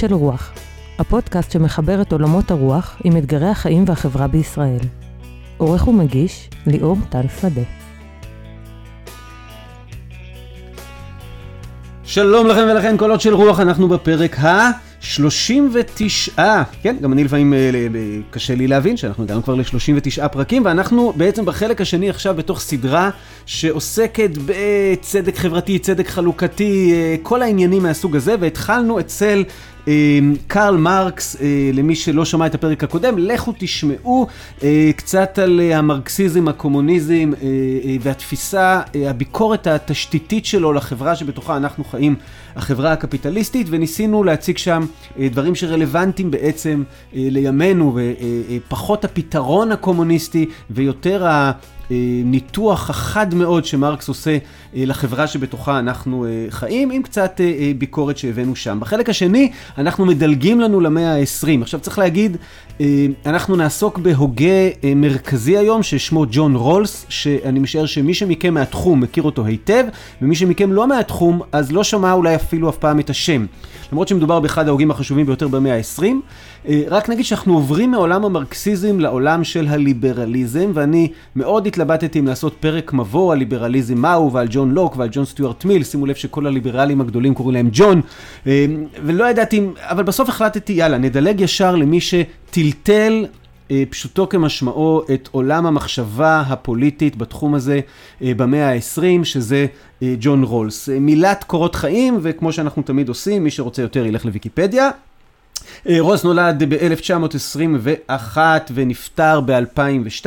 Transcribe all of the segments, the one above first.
של רוח, הפודקאסט שמחבר את עולמות הרוח עם אתגרי החיים והחברה בישראל. עורך ומגיש, ליאור טל שדה. שלום לכם ולכן, קולות של רוח, אנחנו בפרק ה-39. כן, גם אני לפעמים אה, קשה לי להבין שאנחנו הגענו כבר ל-39 פרקים, ואנחנו בעצם בחלק השני עכשיו בתוך סדרה שעוסקת בצדק חברתי, צדק חלוקתי, אה, כל העניינים מהסוג הזה, והתחלנו אצל קרל מרקס, אה, למי שלא שמע את הפרק הקודם, לכו תשמעו אה, קצת על אה, המרקסיזם, הקומוניזם והתפיסה, הביקורת התשתיתית שלו לחברה שבתוכה אנחנו חיים, החברה הקפיטליסטית, וניסינו להציג שם דברים שרלוונטיים בעצם לימינו, ופחות הפתרון הקומוניסטי ויותר. ניתוח החד מאוד שמרקס עושה אה, לחברה שבתוכה אנחנו אה, חיים, עם קצת אה, ביקורת שהבאנו שם. בחלק השני, אנחנו מדלגים לנו למאה ה-20. עכשיו צריך להגיד, אנחנו נעסוק בהוגה מרכזי היום, ששמו ג'ון רולס, שאני משער שמי שמכם מהתחום מכיר אותו היטב, ומי שמכם לא מהתחום, אז לא שמע אולי אפילו אף פעם את השם. למרות שמדובר באחד ההוגים החשובים ביותר במאה ה-20. רק נגיד שאנחנו עוברים מעולם המרקסיזם לעולם של הליברליזם, ואני מאוד התלבטתי אם לעשות פרק מבוא על ליברליזם מהו ועל ג'ון לוק ועל ג'ון סטיוארט מיל, שימו לב שכל הליברלים הגדולים קוראים להם ג'ון, ולא ידעתי, אבל בסוף החלטתי, יאללה, נדלג ישר למי שטלטל פשוטו כמשמעו את עולם המחשבה הפוליטית בתחום הזה במאה ה-20, שזה ג'ון רולס. מילת קורות חיים, וכמו שאנחנו תמיד עושים, מי שרוצה יותר ילך לוויקיפדיה. אה, רוס נולד ב-1921 ונפטר ב-2002,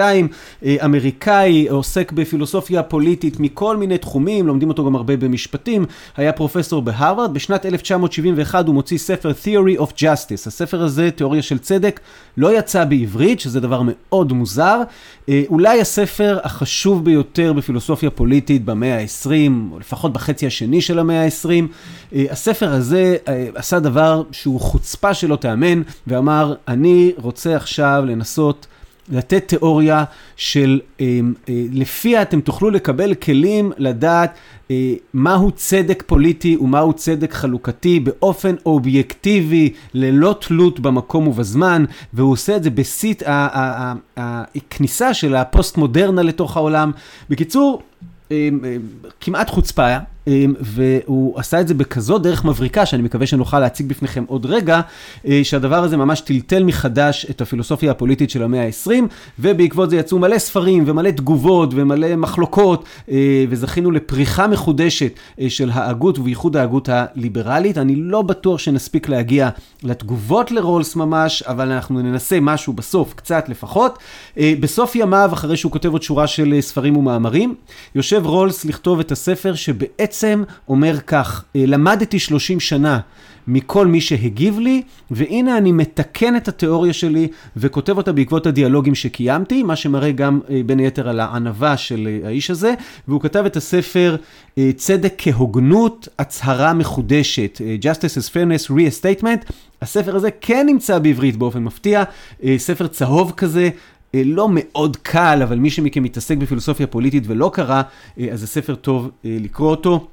אה, אמריקאי, עוסק בפילוסופיה פוליטית מכל מיני תחומים, לומדים אותו גם הרבה במשפטים, היה פרופסור בהרווארד, בשנת 1971 הוא מוציא ספר Theory of Justice, הספר הזה, תיאוריה של צדק, לא יצא בעברית, שזה דבר מאוד מוזר, אה, אולי הספר החשוב ביותר בפילוסופיה פוליטית במאה ה-20, או לפחות בחצי השני של המאה ה-20, הספר הזה עשה דבר שהוא חוצפה. שלא תיאמן, ואמר, אני רוצה עכשיו לנסות לתת תיאוריה של, אה, אה, לפיה אתם תוכלו לקבל כלים לדעת אה, מהו צדק פוליטי ומהו צדק חלוקתי באופן אובייקטיבי, ללא תלות במקום ובזמן, והוא עושה את זה בשיא הכניסה של הפוסט-מודרנה לתוך העולם. בקיצור, כמעט חוצפה. אמ, והוא עשה את זה בכזאת דרך מבריקה, שאני מקווה שנוכל להציג בפניכם עוד רגע, אה, שהדבר הזה ממש טלטל מחדש את הפילוסופיה הפוליטית של המאה ה-20, ובעקבות זה יצאו מלא ספרים ומלא תגובות ומלא מחלוקות, אה, וזכינו לפריחה מחודשת אה, של ההגות ובייחוד ההגות הליברלית. אני לא בטוח שנספיק להגיע לתגובות לרולס ממש, אבל אנחנו ננסה משהו בסוף, קצת לפחות. בסוף ימיו, אחרי שהוא כותב עוד שורה של ספרים ומאמרים, יושב רולס לכתוב את הספר שבעצם... בעצם אומר כך, אה, למדתי 30 שנה מכל מי שהגיב לי, והנה אני מתקן את התיאוריה שלי וכותב אותה בעקבות הדיאלוגים שקיימתי, מה שמראה גם אה, בין היתר על הענווה של אה, האיש הזה, והוא כתב את הספר צדק כהוגנות, הצהרה מחודשת, Justice as Fairness Re-Estatement. הספר הזה כן נמצא בעברית באופן מפתיע, ספר צהוב כזה, לא מאוד קל, אבל מי שמכם מתעסק בפילוסופיה פוליטית ולא קרא, אז זה ספר טוב לקרוא אותו.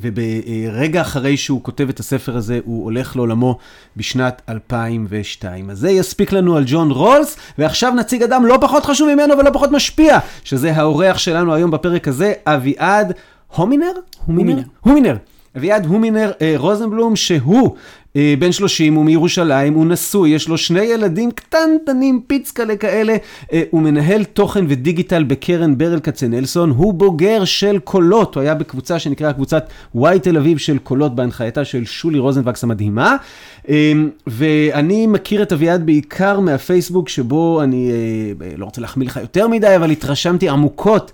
וברגע אחרי שהוא כותב את הספר הזה, הוא הולך לעולמו בשנת 2002. אז זה יספיק לנו על ג'ון רולס, ועכשיו נציג אדם לא פחות חשוב ממנו ולא פחות משפיע, שזה האורח שלנו היום בפרק הזה, אביעד הומינר? הומינר. הומינר. אביעד הומינר אה, רוזנבלום, שהוא אה, בן 30, הוא מירושלים, הוא נשוי, יש לו שני ילדים קטנטנים, פיצקלה כאלה, אה, הוא מנהל תוכן ודיגיטל בקרן ברל כצנלסון, הוא בוגר של קולות, הוא היה בקבוצה שנקראה קבוצת וואי תל אביב של קולות בהנחייתה של שולי רוזנבקס המדהימה, אה, ואני מכיר את אביעד בעיקר מהפייסבוק, שבו אני לא רוצה להחמיא לך יותר מדי, אבל התרשמתי עמוקות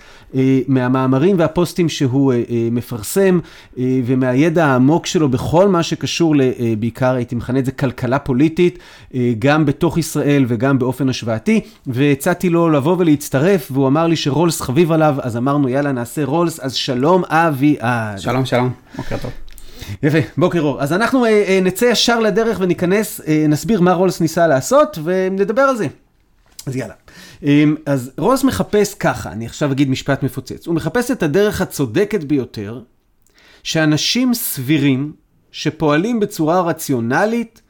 מהמאמרים והפוסטים שהוא מפרסם, ומהידע העמוק שלו בכל מה שקשור. בעיקר הייתי מכנה את זה כלכלה פוליטית, אה, גם בתוך ישראל וגם באופן השוואתי, והצעתי לו לבוא ולהצטרף, והוא אמר לי שרולס חביב עליו, אז אמרנו יאללה נעשה רולס, אז שלום אביעד. שלום שלום, בוקר טוב. יפה, בוקר אור. אז אנחנו אה, אה, נצא ישר לדרך וניכנס, אה, נסביר מה רולס ניסה לעשות ונדבר על זה. אז יאללה. אה, אז רולס מחפש ככה, אני עכשיו אגיד משפט מפוצץ, הוא מחפש את הדרך הצודקת ביותר, שאנשים סבירים שפועלים בצורה רציונלית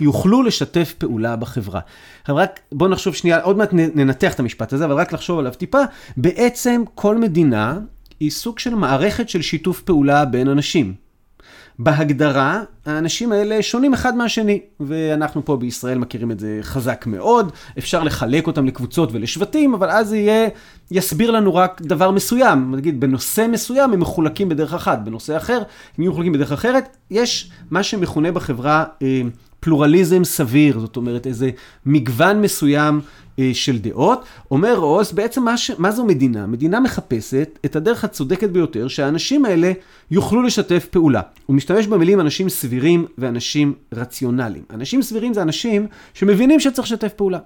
יוכלו לשתף פעולה בחברה. רק בואו נחשוב שנייה, עוד מעט ננתח את המשפט הזה, אבל רק לחשוב עליו טיפה. בעצם כל מדינה היא סוג של מערכת של שיתוף פעולה בין אנשים. בהגדרה, האנשים האלה שונים אחד מהשני, ואנחנו פה בישראל מכירים את זה חזק מאוד. אפשר לחלק אותם לקבוצות ולשבטים, אבל אז יהיה, יסביר לנו רק דבר מסוים. נגיד, בנושא מסוים הם מחולקים בדרך אחת, בנושא אחר הם יהיו מחולקים בדרך אחרת. יש מה שמכונה בחברה אה, פלורליזם סביר, זאת אומרת איזה מגוון מסוים אה, של דעות. אומר רוס, בעצם מה, ש... מה זו מדינה? מדינה מחפשת את הדרך הצודקת ביותר שהאנשים האלה יוכלו לשתף פעולה. הוא משתמש במילים אנשים סבירים ואנשים רציונליים. אנשים סבירים זה אנשים שמבינים שצריך לשתף פעולה.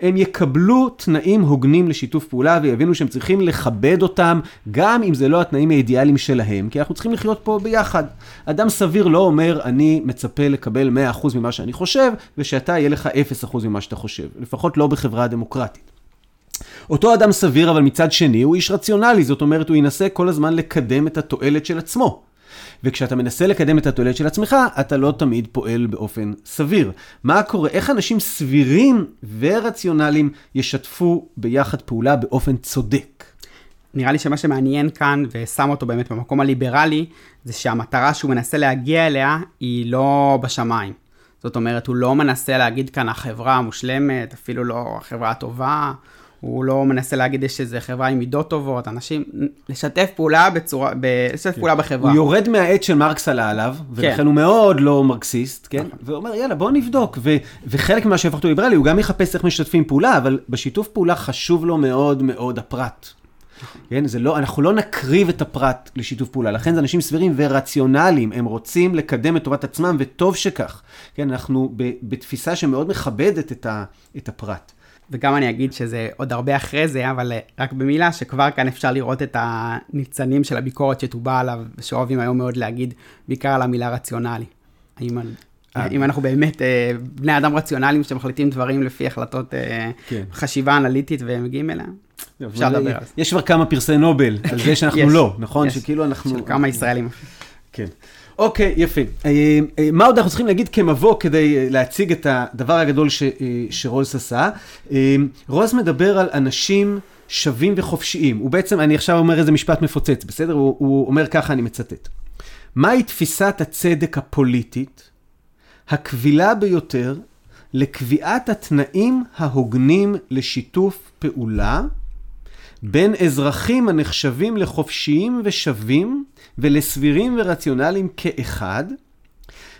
הם יקבלו תנאים הוגנים לשיתוף פעולה ויבינו שהם צריכים לכבד אותם, גם אם זה לא התנאים האידיאליים שלהם, כי אנחנו צריכים לחיות פה ביחד. אדם סביר לא אומר, אני מצפה לקבל 100% ממה שאני חושב, ושאתה יהיה לך 0% ממה שאתה חושב, לפחות לא בחברה דמוקרטית. אותו אדם סביר, אבל מצד שני, הוא איש רציונלי, זאת אומרת, הוא ינסה כל הזמן לקדם את התועלת של עצמו. וכשאתה מנסה לקדם את התועלת של עצמך, אתה לא תמיד פועל באופן סביר. מה קורה? איך אנשים סבירים ורציונליים ישתפו ביחד פעולה באופן צודק? נראה לי שמה שמעניין כאן, ושם אותו באמת במקום הליברלי, זה שהמטרה שהוא מנסה להגיע אליה היא לא בשמיים. זאת אומרת, הוא לא מנסה להגיד כאן החברה המושלמת, אפילו לא החברה הטובה, הוא לא מנסה להגיד שזה חברה עם מידות טובות, אנשים, לשתף פעולה בצורה, ב, לשתף כן. פעולה בחברה. הוא יורד מהעץ של מרקס עלה עליו, ולכן כן. הוא מאוד לא מרקסיסט, כן? נכון. ואומר, יאללה, בואו נבדוק. ו, וחלק ממה שהפך אותו ליברלי, הוא גם יחפש איך משתפים פעולה, אבל בשיתוף פעולה חשוב לו מאוד מאוד הפרט. כן, זה לא, אנחנו לא נקריב את הפרט לשיתוף פעולה, לכן זה אנשים סבירים ורציונליים, הם רוצים לקדם את טובת עצמם, וטוב שכך. כן, אנחנו בתפיסה שמאוד מכבדת את, ה, את הפרט. וגם אני אגיד שזה עוד הרבה אחרי זה, אבל אה, רק במילה, שכבר כאן אפשר לראות את הניצנים של הביקורת שתובע עליו, שאוהבים היום מאוד להגיד, בעיקר על המילה רציונלי. האם, אה. אם אנחנו באמת אה, בני אדם רציונליים שמחליטים דברים לפי החלטות כן. חשיבה אנליטית והם מגיעים אליה, אפשר לדבר על זה. יש כבר כמה פרסי נובל על זה שאנחנו לא, נכון? שכאילו אנחנו... של כמה ישראלים. כן. אוקיי, יפה. אה, אה, מה עוד אנחנו צריכים להגיד כמבוא כדי אה, להציג את הדבר הגדול ש, שרולס עשה? רולס מדבר על אנשים שווים וחופשיים. הוא בעצם, אני עכשיו אומר איזה משפט מפוצץ, בסדר? הוא, הוא אומר ככה, אני מצטט. מהי תפיסת הצדק הפוליטית הקבילה ביותר לקביעת התנאים ההוגנים לשיתוף פעולה בין אזרחים הנחשבים לחופשיים ושווים ולסבירים ורציונליים כאחד,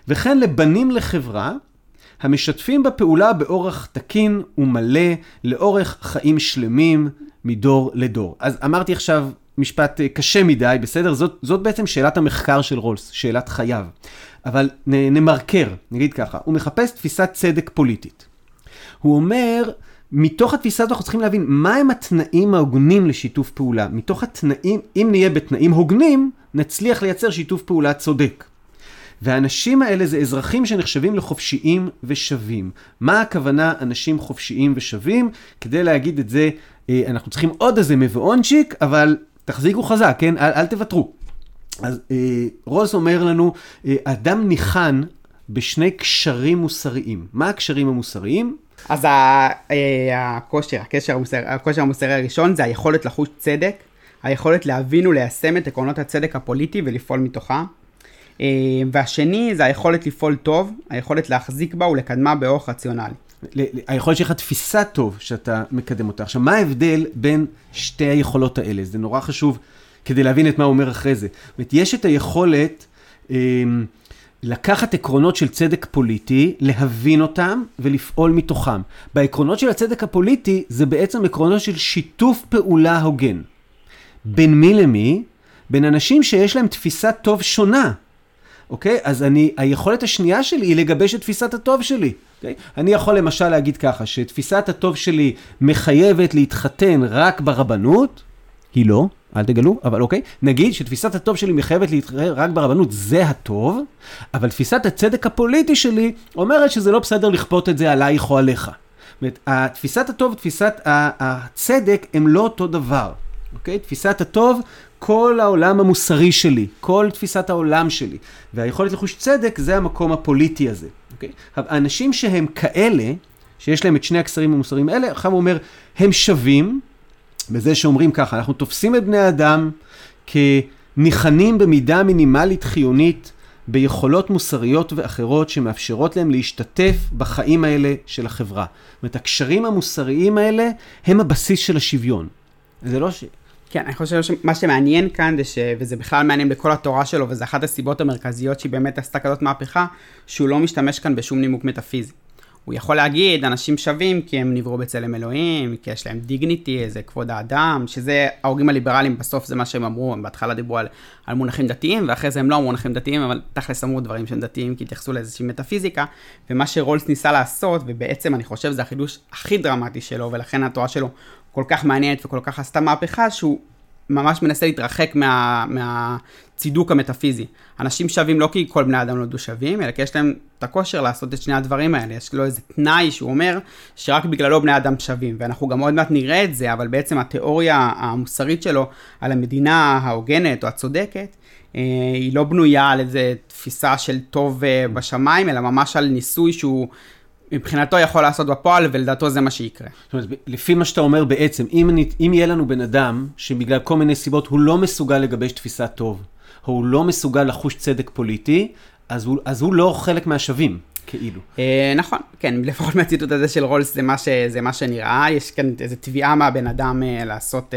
וכן לבנים לחברה המשתפים בפעולה באורח תקין ומלא לאורך חיים שלמים מדור לדור. אז אמרתי עכשיו משפט אה, קשה מדי, בסדר? זאת, זאת בעצם שאלת המחקר של רולס, שאלת חייו. אבל נמרקר, נגיד ככה, הוא מחפש תפיסת צדק פוליטית. הוא אומר, מתוך התפיסה הזאת אנחנו צריכים להבין מהם התנאים ההוגנים לשיתוף פעולה. מתוך התנאים, אם נהיה בתנאים הוגנים, נצליח לייצר שיתוף פעולה צודק. והאנשים האלה זה אזרחים שנחשבים לחופשיים ושווים. מה הכוונה אנשים חופשיים ושווים? כדי להגיד את זה, אה, אנחנו צריכים עוד איזה מבואונצ'יק, אבל תחזיקו חזק, כן? אל, אל תוותרו. אז אה, רוז אומר לנו, אה, אדם ניחן בשני קשרים מוסריים. מה הקשרים המוסריים? אז הכושר, הקשר המוסרי, הכושר המוסרי הראשון זה היכולת לחוש צדק, היכולת להבין וליישם את עקרונות הצדק הפוליטי ולפעול מתוכה. אה, והשני זה היכולת לפעול טוב, היכולת להחזיק בה ולקדמה באורח רציונלי. היכולת שלך תפיסה טוב שאתה מקדם אותה. עכשיו, מה ההבדל בין שתי היכולות האלה? זה נורא חשוב כדי להבין את מה הוא אומר אחרי זה. זאת אומרת, יש את היכולת... לקחת עקרונות של צדק פוליטי, להבין אותם ולפעול מתוכם. בעקרונות של הצדק הפוליטי זה בעצם עקרונות של שיתוף פעולה הוגן. בין מי למי? בין אנשים שיש להם תפיסת טוב שונה. אוקיי? אז אני, היכולת השנייה שלי היא לגבש את תפיסת הטוב שלי. אוקיי? אני יכול למשל להגיד ככה, שתפיסת הטוב שלי מחייבת להתחתן רק ברבנות, היא לא. אל תגלו, אבל אוקיי. נגיד שתפיסת הטוב שלי מחייבת להתחרר רק ברבנות, זה הטוב, אבל תפיסת הצדק הפוליטי שלי אומרת שזה לא בסדר לכפות את זה עלייך או עליך. זאת אומרת, תפיסת הטוב ותפיסת הצדק הם לא אותו דבר, אוקיי? תפיסת הטוב כל העולם המוסרי שלי, כל תפיסת העולם שלי, והיכולת לחוש צדק זה המקום הפוליטי הזה. אוקיי? האנשים שהם כאלה, שיש להם את שני הקשרים המוסריים האלה, הוא אומר, הם שווים בזה שאומרים ככה, אנחנו תופסים את בני האדם כניחנים במידה מינימלית חיונית ביכולות מוסריות ואחרות שמאפשרות להם להשתתף בחיים האלה של החברה. זאת אומרת, הקשרים המוסריים האלה הם הבסיס של השוויון. זה לא ש... כן, אני חושב שמה שמעניין כאן, זה ש... וזה בכלל מעניין בכל התורה שלו, וזה אחת הסיבות המרכזיות שהיא באמת עשתה כזאת מהפכה, שהוא לא משתמש כאן בשום נימוק מטאפיזי. הוא יכול להגיד, אנשים שווים כי הם נבראו בצלם אלוהים, כי יש להם דיגניטי, איזה כבוד האדם, שזה, ההורגים הליברליים בסוף זה מה שהם אמרו, הם בהתחלה דיברו על, על מונחים דתיים, ואחרי זה הם לא אמרו מונחים דתיים, אבל תכלס אמרו דברים שהם דתיים, כי התייחסו לאיזושהי מטאפיזיקה, ומה שרולס ניסה לעשות, ובעצם אני חושב זה החידוש הכי דרמטי שלו, ולכן התורה שלו כל כך מעניינת וכל כך עשתה מהפכה, שהוא ממש מנסה להתרחק מה, מהצידוק המטאפיזי. אנשים שווים לא כי כל בני אדם נולדו שווים, אלא כי יש להם את הכושר לעשות את שני הדברים האלה. יש לו איזה תנאי שהוא אומר שרק בגללו בני אדם שווים. ואנחנו גם עוד מעט נראה את זה, אבל בעצם התיאוריה המוסרית שלו על המדינה ההוגנת או הצודקת, אה, היא לא בנויה על איזה תפיסה של טוב אה, בשמיים, אלא ממש על ניסוי שהוא... מבחינתו יכול לעשות בפועל, ולדעתו זה מה שיקרה. זאת אומרת, לפי מה שאתה אומר בעצם, אם, אני, אם יהיה לנו בן אדם שבגלל כל מיני סיבות הוא לא מסוגל לגבש תפיסה טוב, הוא לא מסוגל לחוש צדק פוליטי, אז הוא, אז הוא לא חלק מהשווים. כאילו. אה, נכון, כן, לפחות מהציטוט הזה של רולס זה מה, ש, זה מה שנראה, יש כאן איזו תביעה מהבן אדם אה, לעשות...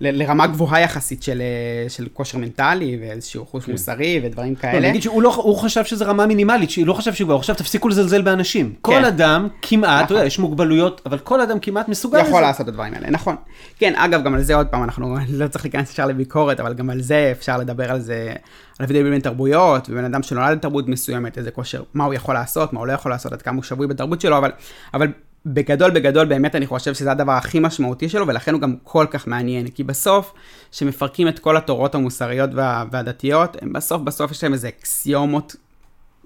לרמה גבוהה יחסית של, אה, של כושר מנטלי ואיזשהו חוש כן. מוסרי ודברים לא, כאלה. לא, נגיד שהוא לא, הוא חשב שזו רמה מינימלית, שהוא לא חשב שהוא, עכשיו תפסיקו לזלזל באנשים. כן. כל אדם כמעט, נכון. אתה יודע, יש מוגבלויות, אבל כל אדם כמעט מסוגל לזה. יכול לעשות את הדברים האלה, נכון. כן, אגב, גם על זה עוד פעם, אנחנו לא צריך להיכנס ישר לביקורת, אבל גם על זה אפשר לדבר על זה, על הבדל בין תרבויות, ובן אדם שנולד לתרבות מסוימת, איזה כושר, מה הוא יכול לעשות, מה הוא לא יכול לעשות, עד כמה הוא שבוי בתרבות שלו, אבל, אבל בגדול בגדול באמת אני חושב שזה הדבר הכי משמעותי שלו ולכן הוא גם כל כך מעניין כי בסוף שמפרקים את כל התורות המוסריות וה, והדתיות הם בסוף בסוף יש להם איזה אקסיומות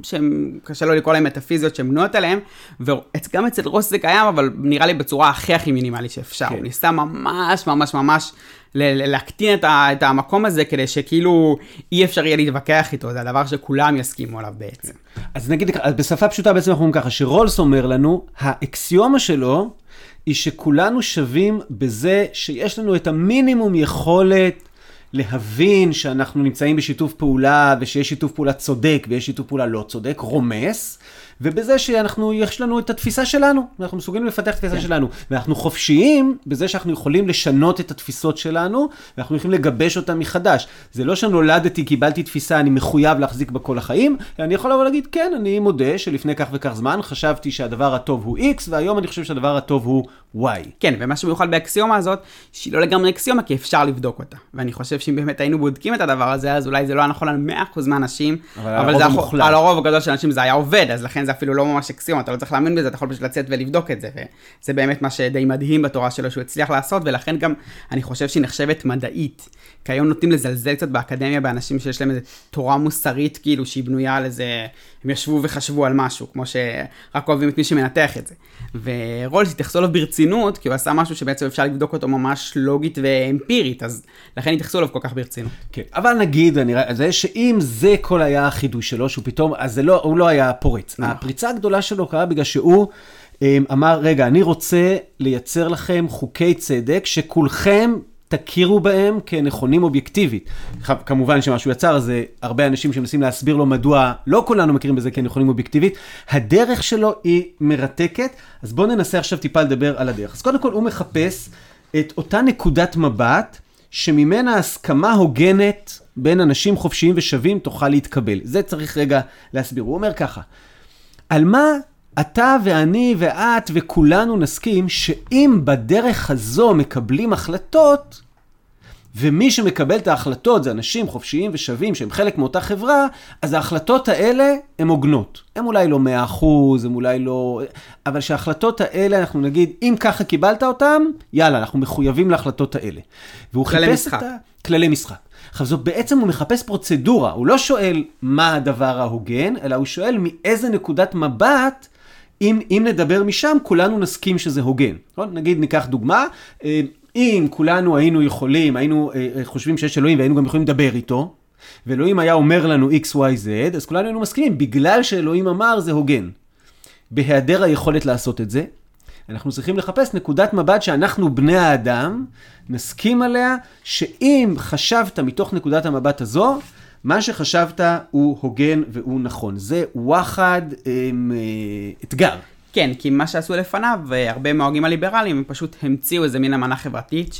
שהם, קשה לו לקרוא להם מטאפיזיות שהן בנויות עליהן, וגם אצל רוס זה קיים, אבל נראה לי בצורה הכי הכי מינימלית שאפשר. כן. הוא ניסה ממש ממש ממש להקטין את, ה, את המקום הזה, כדי שכאילו אי אפשר יהיה להתווכח איתו, זה הדבר שכולם יסכימו עליו בעצם. אז נגיד, אז בשפה פשוטה בעצם אנחנו אומרים ככה, שרולס אומר לנו, האקסיומה שלו היא שכולנו שווים בזה שיש לנו את המינימום יכולת להבין שאנחנו נמצאים בשיתוף פעולה ושיש שיתוף פעולה צודק ויש שיתוף פעולה לא צודק, רומס, ובזה שאנחנו, יש לנו את התפיסה שלנו, אנחנו מסוגלים לפתח את התפיסה כן. שלנו, ואנחנו חופשיים בזה שאנחנו יכולים לשנות את התפיסות שלנו, ואנחנו יכולים לגבש אותן מחדש. זה לא שנולדתי, קיבלתי תפיסה, אני מחויב להחזיק בה כל החיים, אני יכול לבוא ולהגיד, כן, אני מודה שלפני כך וכך זמן חשבתי שהדבר הטוב הוא X, והיום אני חושב שהדבר הטוב הוא Y. כן, ומה שמיוחד באקסיומה הזאת, שהיא לא לגמרי אקסיומה, כי אפשר לבדוק אותה. ואני חושב שאם באמת היינו בודקים את הדבר הזה, אז אולי זה לא היה נכון על 100% מהאנשים, אבל, אבל. על הרוב הגדול של האנשים זה היה עובד, אז לכן זה אפילו לא ממש אקסיומה, אתה לא צריך להאמין בזה, אתה יכול פשוט לצאת ולבדוק את זה, וזה באמת מה שדי מדהים בתורה שלו שהוא הצליח לעשות, ולכן גם אני חושב שהיא נחשבת מדעית. כי היום נוטים לזלזל קצת באקדמיה באנשים שיש להם איזה תורה מוסרית, כאילו שהיא בנויה על איזה, הם ישבו וחשבו על משהו, כמו שרק אוהבים את מי שמנתח את זה. ורולס התייחסו אליו ברצינות, כי הוא עשה משהו שבעצם אפשר לבדוק אותו ממש לוגית ואמפירית, אז לכן התייחסו אליו כל כך ברצינות. כן, אבל נגיד, אני זה שאם זה כל היה החידוש שלו, שהוא פתאום, אז זה לא, הוא לא היה פורץ. נכון. הפריצה הגדולה שלו קרה בגלל שהוא... אמ, אמר, רגע, אני רוצה לייצר לכם חוקי צדק שכולכם תכירו בהם כנכונים אובייקטיבית. כמובן שמה שהוא יצר זה הרבה אנשים שמנסים להסביר לו מדוע לא כולנו מכירים בזה כנכונים אובייקטיבית. הדרך שלו היא מרתקת, אז בואו ננסה עכשיו טיפה לדבר על הדרך. אז קודם כל הוא מחפש את אותה נקודת מבט שממנה הסכמה הוגנת בין אנשים חופשיים ושווים תוכל להתקבל. זה צריך רגע להסביר. הוא אומר ככה, על מה אתה ואני ואת וכולנו נסכים שאם בדרך הזו מקבלים החלטות, ומי שמקבל את ההחלטות זה אנשים חופשיים ושווים שהם חלק מאותה חברה, אז ההחלטות האלה הן הוגנות. הן אולי לא 100%, הן אולי לא... אבל שההחלטות האלה, אנחנו נגיד, אם ככה קיבלת אותן, יאללה, אנחנו מחויבים להחלטות האלה. והוא חיפש משחק. את ה... כללי משחק. עכשיו, זאת בעצם הוא מחפש פרוצדורה, הוא לא שואל מה הדבר ההוגן, אלא הוא שואל מאיזה נקודת מבט אם, אם נדבר משם, כולנו נסכים שזה הוגן. נכון? נגיד, ניקח דוגמה, אה, אם כולנו היינו יכולים, היינו אה, אה, חושבים שיש אלוהים והיינו גם יכולים לדבר איתו, ואלוהים היה אומר לנו x, y, z, אז כולנו היינו מסכימים, בגלל שאלוהים אמר זה הוגן. בהיעדר היכולת לעשות את זה, אנחנו צריכים לחפש נקודת מבט שאנחנו בני האדם נסכים עליה, שאם חשבת מתוך נקודת המבט הזו, מה שחשבת הוא הוגן והוא נכון. זה וואחד עם, אה, אתגר. כן, כי מה שעשו לפניו, הרבה מההוגים הליברליים, הם פשוט המציאו איזה מין אמנה חברתית,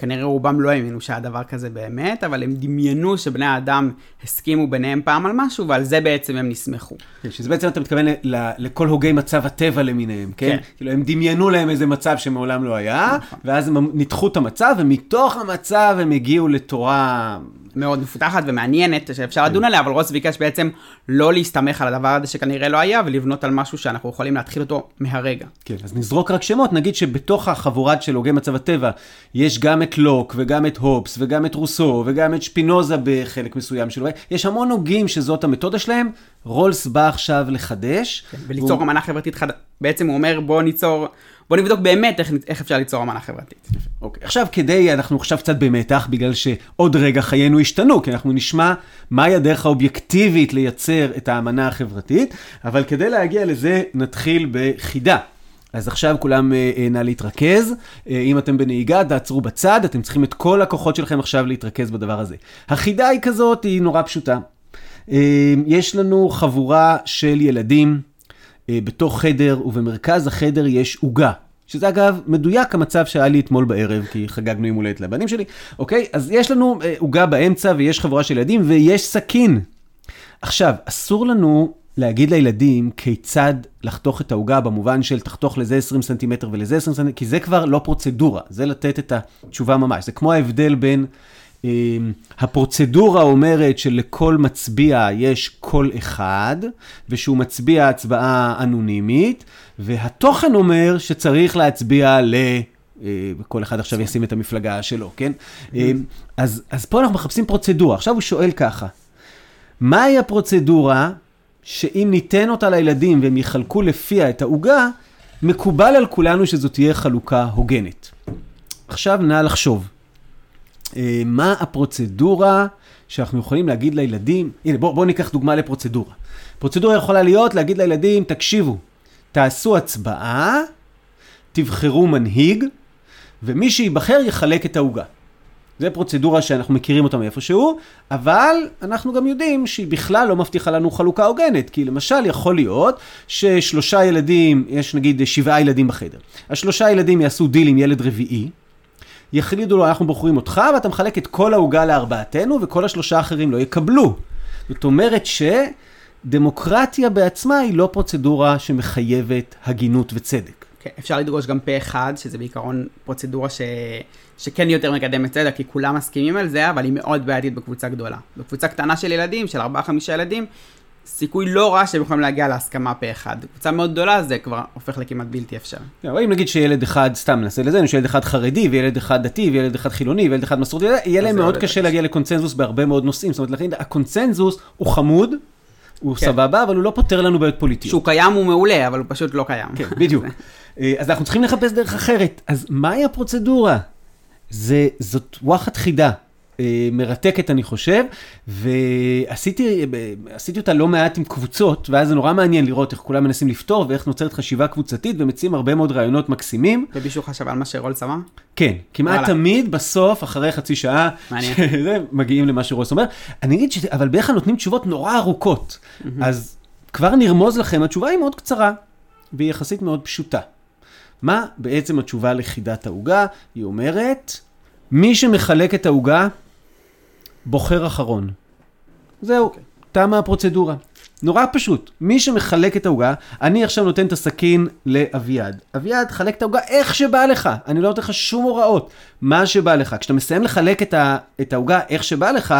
שכנראה רובם לא האמינו שהיה דבר כזה באמת, אבל הם דמיינו שבני האדם הסכימו ביניהם פעם על משהו, ועל זה בעצם הם נסמכו. כן, שזה בעצם אתה מתכוון ל- לכל הוגי מצב הטבע למיניהם, כן? כן. כאילו הם דמיינו להם איזה מצב שמעולם לא היה, ואז הם ניתחו את המצב, ומתוך המצב הם הגיעו לתורה מאוד מפותחת ומעניינת, שאפשר לדון עליה, אבל רוס ביקש בעצם לא להסתמך על הדבר הזה שכנראה לא היה, ולבנות על משהו שאנחנו יכולים להתחיל אותו מהרגע. כן, אז נזרוק רק שמות, נגיד שבתוך החבורת של הוגי מצב הטבע, יש גם את לוק, וגם את הופס, וגם את רוסו, וגם את שפינוזה בחלק מסוים שלו, יש המון הוגים שזאת המתודה שלהם, רולס בא עכשיו לחדש. וליצור והוא- אמנה חברתית חדשה. בעצם הוא אומר, בוא ניצור, בוא נבדוק באמת איך, איך אפשר ליצור אמנה חברתית. אוקיי, עכשיו כדי, אנחנו עכשיו קצת במתח, בגלל שעוד רגע חיינו השתנו, כי אנחנו נשמע מהי הדרך האובייקטיבית לייצר את האמנה החברתית, אבל כדי להגיע לזה נתחיל בחידה. אז עכשיו כולם אה, אה, נא להתרכז. אה, אם אתם בנהיגה, תעצרו בצד, אתם צריכים את כל הכוחות שלכם עכשיו להתרכז בדבר הזה. החידה היא כזאת, היא נורא פשוטה. אה, יש לנו חבורה של ילדים בתוך חדר, ובמרכז החדר יש עוגה. שזה אגב מדויק המצב שהיה לי אתמול בערב, כי חגגנו יום הולדת לבנים שלי. אוקיי? אז יש לנו אה, עוגה באמצע ויש חבורה של ילדים ויש סכין. עכשיו, אסור לנו להגיד לילדים כיצד לחתוך את העוגה במובן של תחתוך לזה 20 סנטימטר ולזה 20 סנטימטר, כי זה כבר לא פרוצדורה, זה לתת את התשובה ממש. זה כמו ההבדל בין אה, הפרוצדורה אומרת שלכל מצביע יש קול אחד, ושהוא מצביע הצבעה אנונימית, והתוכן אומר שצריך להצביע ל... אה, כל אחד עכשיו ישים את המפלגה שלו, כן? אה, אז, אז פה אנחנו מחפשים פרוצדורה. עכשיו הוא שואל ככה, מהי הפרוצדורה שאם ניתן אותה לילדים והם יחלקו לפיה את העוגה, מקובל על כולנו שזו תהיה חלוקה הוגנת. עכשיו נא לחשוב, מה הפרוצדורה שאנחנו יכולים להגיד לילדים, הנה בואו בוא ניקח דוגמה לפרוצדורה. פרוצדורה יכולה להיות להגיד לילדים, תקשיבו, תעשו הצבעה, תבחרו מנהיג, ומי שייבחר יחלק את העוגה. זה פרוצדורה שאנחנו מכירים אותה מאיפשהו, אבל אנחנו גם יודעים שהיא בכלל לא מבטיחה לנו חלוקה הוגנת. כי למשל יכול להיות ששלושה ילדים, יש נגיד שבעה ילדים בחדר. השלושה ילדים יעשו דיל עם ילד רביעי, יחליטו לו, אנחנו בוחרים אותך, ואתה מחלק את כל העוגה לארבעתנו, וכל השלושה האחרים לא יקבלו. זאת אומרת שדמוקרטיה בעצמה היא לא פרוצדורה שמחייבת הגינות וצדק. כן, אפשר לדרוש גם פה אחד, שזה בעיקרון פרוצדורה ש... שכן יותר מקדמת צדק, כי כולם מסכימים על זה, אבל היא מאוד בעייתית בקבוצה גדולה. בקבוצה קטנה של ילדים, של 4-5 ילדים, סיכוי לא רע שהם יכולים להגיע להסכמה פה אחד. קבוצה מאוד גדולה זה כבר הופך לכמעט בלתי אפשרי. כן, אבל אם נגיד שילד אחד, סתם נעשה לזה, שילד אחד חרדי, וילד אחד דתי, וילד אחד חילוני, וילד אחד מסורתי, יהיה להם מאוד קשה להגיע לקונצנזוס בהרבה מאוד נושאים. זאת אומרת, לכן הקונצנזוס הוא חמוד, הוא כן. סבבה, אבל הוא לא פותר לנו בעיות פוליטיות. שהוא קיים הוא מעולה, אבל הוא פשוט לא קיים. כן, בדיוק. אה, אז אנחנו צריכים לחפש דרך אחרת. אז מהי הפרוצדורה? זה, זאת וואחד חידה. אה, מרתקת אני חושב, ועשיתי אה, אותה לא מעט עם קבוצות, ואז זה נורא מעניין לראות איך כולם מנסים לפתור ואיך נוצרת חשיבה קבוצתית ומציעים הרבה מאוד רעיונות מקסימים. ומישהו חשב על מה שרולס אמר? כן, כמעט וואלה. תמיד בסוף, אחרי חצי שעה. שזה, מגיעים למה שרוס אומר. אני אגיד שזה, אבל בדרך כלל נותנים תשובות נורא ארוכות. אז כבר נרמוז לכם, התשובה היא מאוד קצרה, והיא יחסית מאוד פשוטה. מה בעצם התשובה לחידת העוגה? היא אומרת, מי שמחלק את העוגה, בוחר אחרון. זהו, תמה הפרוצדורה. נורא פשוט, מי שמחלק את העוגה, אני עכשיו נותן את הסכין לאביעד. אביעד, חלק את העוגה איך שבא לך, אני לא נותן לך שום הוראות, מה שבא לך. כשאתה מסיים לחלק את העוגה איך שבא לך,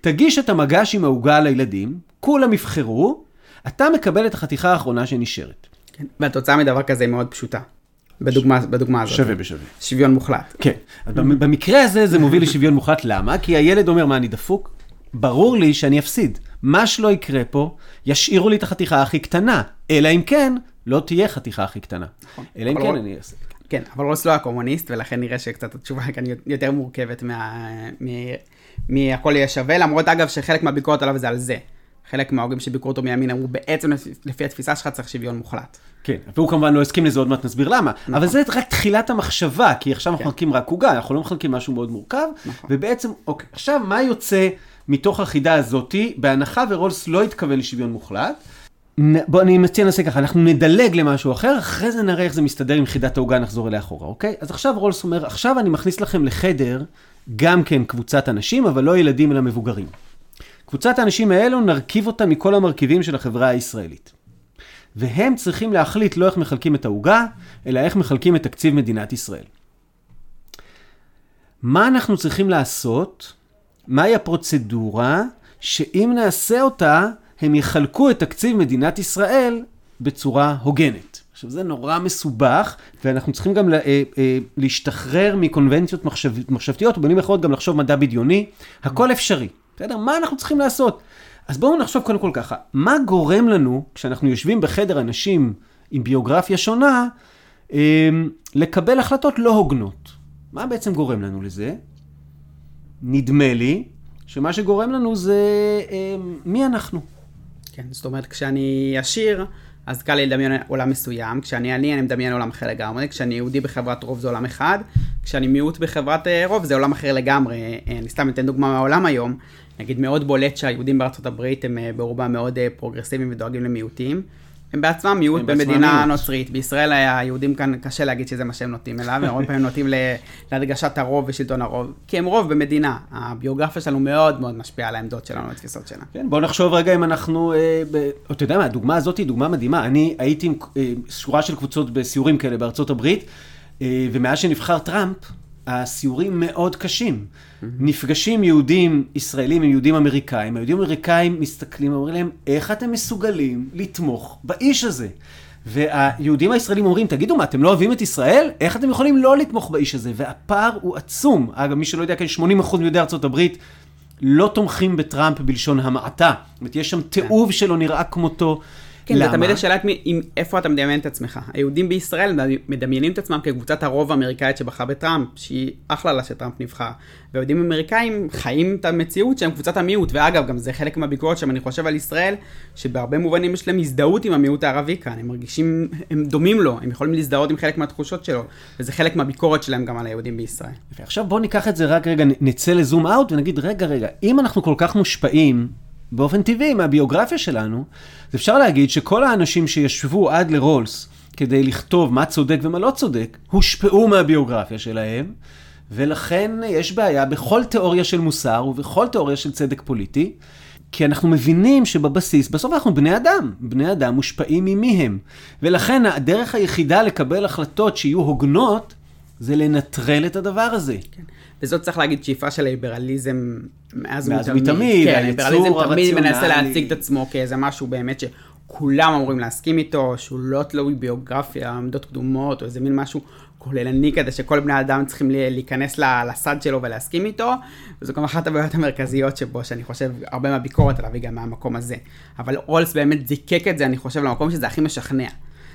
תגיש את המגש עם העוגה לילדים, כולם יבחרו, אתה מקבל את החתיכה האחרונה שנשארת. כן. והתוצאה מדבר כזה היא מאוד פשוטה. בדוגמה, בדוגמה הזאת. בשווה. שוויון מוחלט. כן, אז במקרה הזה זה מוביל לשוויון מוחלט, למה? כי הילד אומר, מה, אני דפוק? ברור לי שאני אפסיד. מה שלא יקרה פה, ישאירו לי את החתיכה הכי קטנה, אלא אם כן, לא תהיה חתיכה הכי קטנה. אלא אם כן אני אעשה. כן, אבל רוס לא היה קומוניסט, ולכן נראה שקצת התשובה כאן יותר מורכבת מה... מהכל יהיה שווה, למרות אגב שחלק מהביקורת עליו זה על זה. חלק מההוגים שביקרו אותו מימין אמרו, בעצם לפי התפיסה שלך צריך שוויון מוחלט. כן, והוא כמובן לא הסכים לזה, עוד מעט נסביר למה. נכון. אבל זה רק תחילת המחשבה, כי עכשיו אנחנו כן. מחלקים רק עוגה, אנחנו לא מחלקים משהו מאוד מורכב. נכון. ובעצם, אוקיי, עכשיו מה יוצא מתוך החידה הזאתי, בהנחה ורולס לא התכוון לשוויון מוחלט, בוא, אני מציע נעשה ככה, אנחנו נדלג למשהו אחר, אחרי זה נראה איך זה מסתדר עם חידת העוגה, נחזור אליה אחורה, אוקיי? אז עכשיו רולס אומר, עכשיו אני מכניס לכם לחדר גם כן קבוצת אנשים, אבל לא ילדים אלא מבוגרים. קבוצת האנשים האלו, נרכיב אותה מכל המרכיבים של החברה הישראלית. והם צריכים להחליט לא איך מחלקים את העוגה, אלא איך מחלקים את תקציב מדינת ישראל. מה אנחנו צריכים לעשות? מהי הפרוצדורה שאם נעשה אותה, הם יחלקו את תקציב מדינת ישראל בצורה הוגנת. עכשיו, זה נורא מסובך, ואנחנו צריכים גם אה, אה, להשתחרר מקונבנציות מחשב, מחשבתיות, ובמילים אחרות גם לחשוב מדע בדיוני. הכל אפשרי, בסדר? מה אנחנו צריכים לעשות? אז בואו נחשוב קודם כל ככה, מה גורם לנו, כשאנחנו יושבים בחדר אנשים עם ביוגרפיה שונה, אה, לקבל החלטות לא הוגנות? מה בעצם גורם לנו לזה? נדמה לי שמה שגורם לנו זה אה, מי אנחנו. כן, זאת אומרת, כשאני עשיר, אז קל לי לדמיין עולם מסוים, כשאני עני אני מדמיין עולם אחר לגמרי, כשאני יהודי בחברת רוב זה עולם אחד, כשאני מיעוט בחברת אה, רוב זה עולם אחר לגמרי. אה, אני סתם אתן דוגמה מהעולם היום, נגיד מאוד בולט שהיהודים בארצות הברית הם אה, ברובם מאוד פרוגרסיביים ודואגים למיעוטים. הם בעצמם מיעוט במדינה מיעוט. נוצרית. בישראל היהודים כאן, קשה להגיד שזה מה שהם נוטים אליו, הם הרבה פעמים נוטים להדגשת הרוב ושלטון הרוב, כי הם רוב במדינה. הביוגרפיה שלנו מאוד מאוד משפיעה על העמדות שלנו, על התפיסות שלנו. כן, בוא נחשוב רגע אם אנחנו, אה, ב... אתה יודע מה, הדוגמה הזאת היא דוגמה מדהימה. אני הייתי עם אה, שורה של קבוצות בסיורים כאלה בארצות הברית, אה, ומאז שנבחר טראמפ, הסיורים מאוד קשים. Mm-hmm. נפגשים יהודים ישראלים עם יהודים אמריקאים, היהודים האמריקאים מסתכלים ואומרים להם, איך אתם מסוגלים לתמוך באיש הזה? והיהודים הישראלים אומרים, תגידו מה, אתם לא אוהבים את ישראל? איך אתם יכולים לא לתמוך באיש הזה? והפער הוא עצום. אגב, מי שלא יודע, כן, 80% מיהודי ארצות הברית לא תומכים בטראמפ בלשון המעטה. זאת אומרת, יש שם תיעוב כן. שלא נראה כמותו. כן, למה? זה תמיד השאלה עם איפה אתה מדמיין את עצמך. היהודים בישראל מדמיינים את עצמם כקבוצת הרוב האמריקאית שבחרה בטראמפ, שהיא אחלה לה שטראמפ נבחר. והיהודים האמריקאים חיים את המציאות שהם קבוצת המיעוט, ואגב, גם זה חלק מהביקורת שם, אני חושב על ישראל, שבהרבה מובנים יש להם הזדהות עם המיעוט הערבי כאן, הם מרגישים, הם דומים לו, הם יכולים להזדהות עם חלק מהתחושות שלו, וזה חלק מהביקורת שלהם גם על היהודים בישראל. ועכשיו בואו ניקח את זה רק רגע, נצא לזום אאוט ונגיד, רגע, רגע, אם אנחנו כל כך מושפעים באופן טבעי מהביוגרפיה שלנו, אז אפשר להגיד שכל האנשים שישבו עד לרולס כדי לכתוב מה צודק ומה לא צודק, הושפעו מהביוגרפיה שלהם, ולכן יש בעיה בכל תיאוריה של מוסר ובכל תיאוריה של צדק פוליטי, כי אנחנו מבינים שבבסיס, בסוף אנחנו בני אדם, בני אדם מושפעים ממי הם. ולכן הדרך היחידה לקבל החלטות שיהיו הוגנות, זה לנטרל את הדבר הזה. כן. וזאת צריך להגיד שאיפה של ליברליזם מאז ומתמיד. כן, ליברליזם תמיד מנסה להציג את עצמו כאיזה משהו באמת שכולם אמורים להסכים איתו, שהוא לא תלוי ביוגרפיה, עמדות קדומות, או איזה מין משהו כוללני כזה, שכל בני אדם צריכים להיכנס לסד שלו ולהסכים איתו, וזו גם אחת הבעיות המרכזיות שבו, שאני חושב, הרבה מהביקורת עליו היא גם מהמקום הזה. אבל רולס באמת זיקק את זה, אני חושב, למקום שזה הכי משכנע.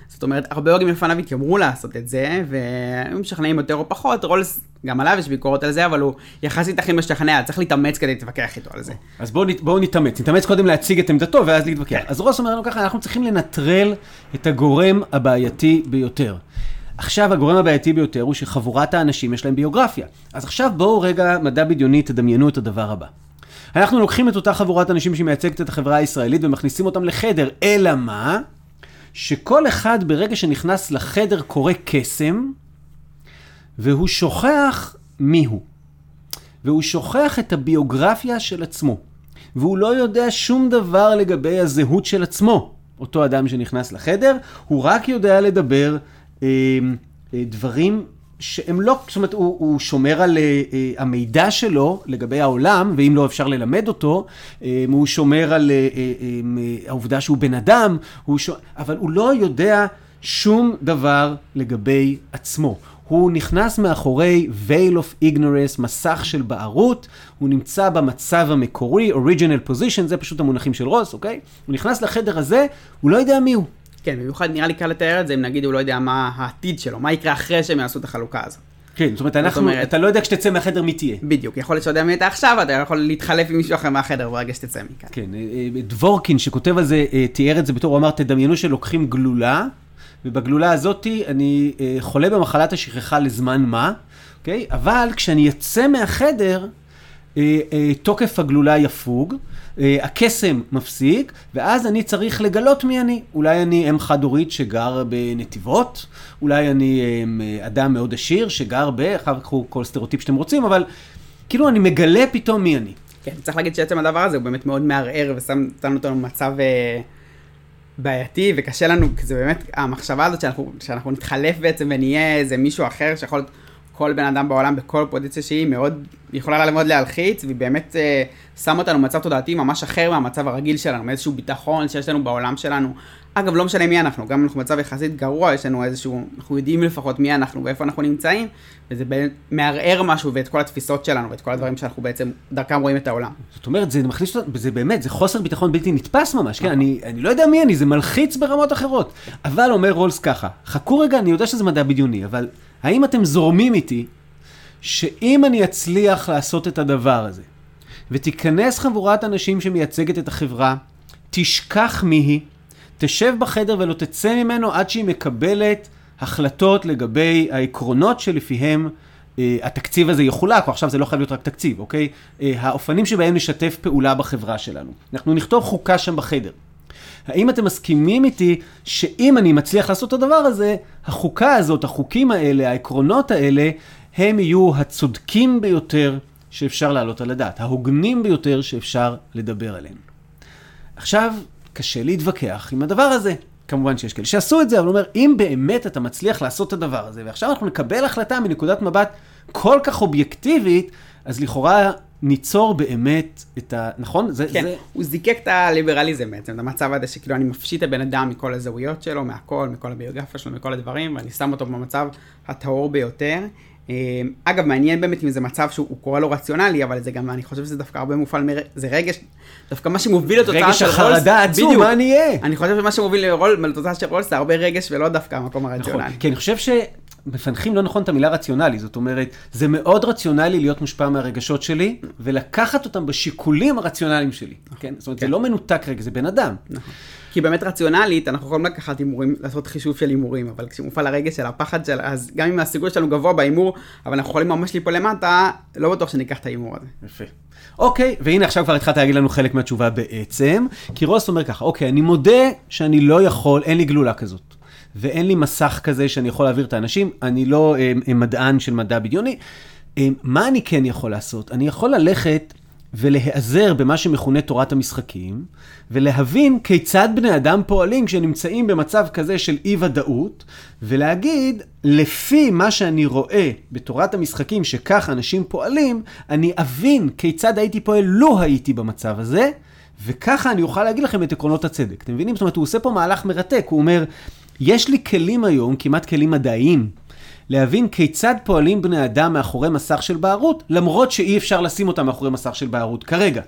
זאת אומרת, הרבה הוגים לפניו התיימרו לעשות את זה, והם משכנעים יותר או פחות, רולס, גם עליו יש ביקורת על זה, אבל הוא יחסית הכי משכנע, צריך להתאמץ כדי להתווכח איתו על זה. אז בואו בוא נתאמץ, נתאמץ קודם להציג את עמדתו ואז להתווכח. כן. אז רולס אומר לנו ככה, אנחנו צריכים לנטרל את הגורם הבעייתי ביותר. עכשיו הגורם הבעייתי ביותר הוא שחבורת האנשים יש להם ביוגרפיה. אז עכשיו בואו רגע, מדע בדיוני, תדמיינו את הדבר הבא. אנחנו לוקחים את אותה חבורת אנשים שמייצגת את החברה הישראלית ומכניסים אותם לחדר, אלא מה? שכל אחד ברגע שנכנס לחדר קורא קסם, והוא שוכח מי הוא. והוא שוכח את הביוגרפיה של עצמו. והוא לא יודע שום דבר לגבי הזהות של עצמו, אותו אדם שנכנס לחדר, הוא רק יודע לדבר אה, אה, דברים שהם לא, זאת אומרת, הוא, הוא שומר על uh, המידע שלו לגבי העולם, ואם לא אפשר ללמד אותו, uh, הוא שומר על uh, uh, uh, העובדה שהוא בן אדם, הוא ש... אבל הוא לא יודע שום דבר לגבי עצמו. הוא נכנס מאחורי veil of ignorance, מסך של בערות, הוא נמצא במצב המקורי, original position, זה פשוט המונחים של רוס, אוקיי? הוא נכנס לחדר הזה, הוא לא יודע מי הוא. כן, במיוחד נראה לי קל לתאר את זה אם נגיד הוא לא יודע מה העתיד שלו, מה יקרה אחרי שהם יעשו את החלוקה הזאת. כן, זאת אומרת, אנחנו, אומרת- אתה לא יודע כשתצא מהחדר מי תהיה. בדיוק, יכול להיות שאתה יודע מי אתה עכשיו, אתה יכול להתחלף עם מישהו אחר מהחדר ברגע שתצא מכאן. כן, אה, אה, דבורקין שכותב על זה, אה, תיאר את זה בתור, הוא אמר, תדמיינו שלוקחים גלולה, ובגלולה הזאתי אני חולה במחלת השכחה לזמן מה, אוקיי? אבל כשאני אצא מהחדר, תוקף הגלולה יפוג, הקסם מפסיק, ואז אני צריך לגלות מי אני. אולי אני אם חד-הורית שגר בנתיבות, אולי אני אה, אדם מאוד עשיר שגר ב... אחר כך הוא כל סטריאוטיפ שאתם רוצים, אבל כאילו אני מגלה פתאום מי אני. כן, צריך להגיד שעצם הדבר הזה הוא באמת מאוד מערער ושם שם אותנו במצב אה, בעייתי וקשה לנו, כי זה באמת, המחשבה הזאת שאנחנו, שאנחנו נתחלף בעצם ונהיה איזה מישהו אחר שיכול להיות כל בן אדם בעולם בכל פוזיציה שהיא, מאוד, יכולה מאוד להלחיץ, והיא באמת אה, שם אותנו במצב תודעתי ממש אחר מהמצב הרגיל שלנו, מאיזשהו ביטחון שיש לנו בעולם שלנו. אגב, לא משנה מי אנחנו, גם אם אנחנו במצב יחסית גרוע, יש לנו איזשהו, אנחנו יודעים לפחות מי אנחנו ואיפה אנחנו נמצאים, וזה מערער משהו ואת כל התפיסות שלנו ואת כל הדברים שאנחנו בעצם דרכם רואים את העולם. זאת אומרת, זה מכניס אותנו, זה באמת, זה חוסר ביטחון בלתי נתפס ממש, כן, אני, אני לא יודע מי אני, זה מלחיץ ברמות אחרות. אבל אומר רולס ככה, חכו רגע, אני יודע שזה מדע בדיוני, אבל האם אתם זורמים איתי שאם אני אצליח לעשות את הדבר הזה, ותיכנס חבורת אנשים שמייצגת את החברה, תשכח מי היא, תשב בחדר ולא תצא ממנו עד שהיא מקבלת החלטות לגבי העקרונות שלפיהם אה, התקציב הזה יחולק, או עכשיו זה לא חייב להיות רק תקציב, אוקיי? אה, האופנים שבהם נשתף פעולה בחברה שלנו. אנחנו נכתוב חוקה שם בחדר. האם אתם מסכימים איתי שאם אני מצליח לעשות את הדבר הזה, החוקה הזאת, החוקים האלה, העקרונות האלה, הם יהיו הצודקים ביותר שאפשר להעלות על הדעת, ההוגנים ביותר שאפשר לדבר עליהם. עכשיו, קשה להתווכח עם הדבר הזה. כמובן שיש כאלה שעשו את זה, אבל הוא אומר, אם באמת אתה מצליח לעשות את הדבר הזה, ועכשיו אנחנו נקבל החלטה מנקודת מבט כל כך אובייקטיבית, אז לכאורה ניצור באמת את ה... נכון? זה, כן, זה... הוא זיקק את הליברליזם בעצם, את המצב הזה שכאילו אני מפשיט את הבן אדם מכל הזהויות שלו, מהכל, מכל הביוגרפיה שלו, מכל הדברים, ואני שם אותו במצב הטהור ביותר. אה, אגב, מעניין באמת אם זה מצב שהוא קורא לו רציונלי, אבל זה גם, אני חושב שזה דווקא הרבה מופעל, מר... זה רגש, דווקא מה שמוביל לתוצאה רגש של רולס, החרדה העצום, בדיוק. מה אני אהיה? אני חושב שמה שמוביל לרול- לתוצאה של רולס זה הרבה רגש ולא דווקא המקום הרציונלי. נכון, כי אני חושב שמפנחים לא נכון את המילה רציונלי, זאת אומרת, זה מאוד רציונלי להיות מושפע מהרגשות שלי, ולקחת אותם בשיקולים הרציונליים שלי, כן? זאת אומרת, זה לא מנותק רגע, זה בן אדם. נכון. כי באמת רציונלית, אנחנו יכולים לקחת הימורים, לעשות חישוב של הימורים, אבל כשמופעל הרגש של הפחד של, אז גם אם הסיכוי שלנו גבוה בהימור, אבל אנחנו יכולים ממש ליפול למטה, לא בטוח שניקח את ההימור הזה. יפה. אוקיי, והנה עכשיו כבר התחלת להגיד לנו חלק מהתשובה בעצם, כי רוס אומר ככה, אוקיי, אני מודה שאני לא יכול, אין לי גלולה כזאת. ואין לי מסך כזה שאני יכול להעביר את האנשים, אני לא אה, אה, מדען של מדע בדיוני. אה, מה אני כן יכול לעשות? אני יכול ללכת ולהיעזר במה שמכונה תורת המשחקים, ולהבין כיצד בני אדם פועלים כשנמצאים במצב כזה של אי-ודאות, ולהגיד, לפי מה שאני רואה בתורת המשחקים שכך אנשים פועלים, אני אבין כיצד הייתי פועל לו הייתי במצב הזה, וככה אני אוכל להגיד לכם את עקרונות הצדק. אתם מבינים? זאת אומרת, הוא עושה פה מהלך מרתק, הוא אומר, יש לי כלים היום, כמעט כלים מדעיים, להבין כיצד פועלים בני אדם מאחורי מסך של בערות, למרות שאי אפשר לשים אותם מאחורי מסך של בערות כרגע.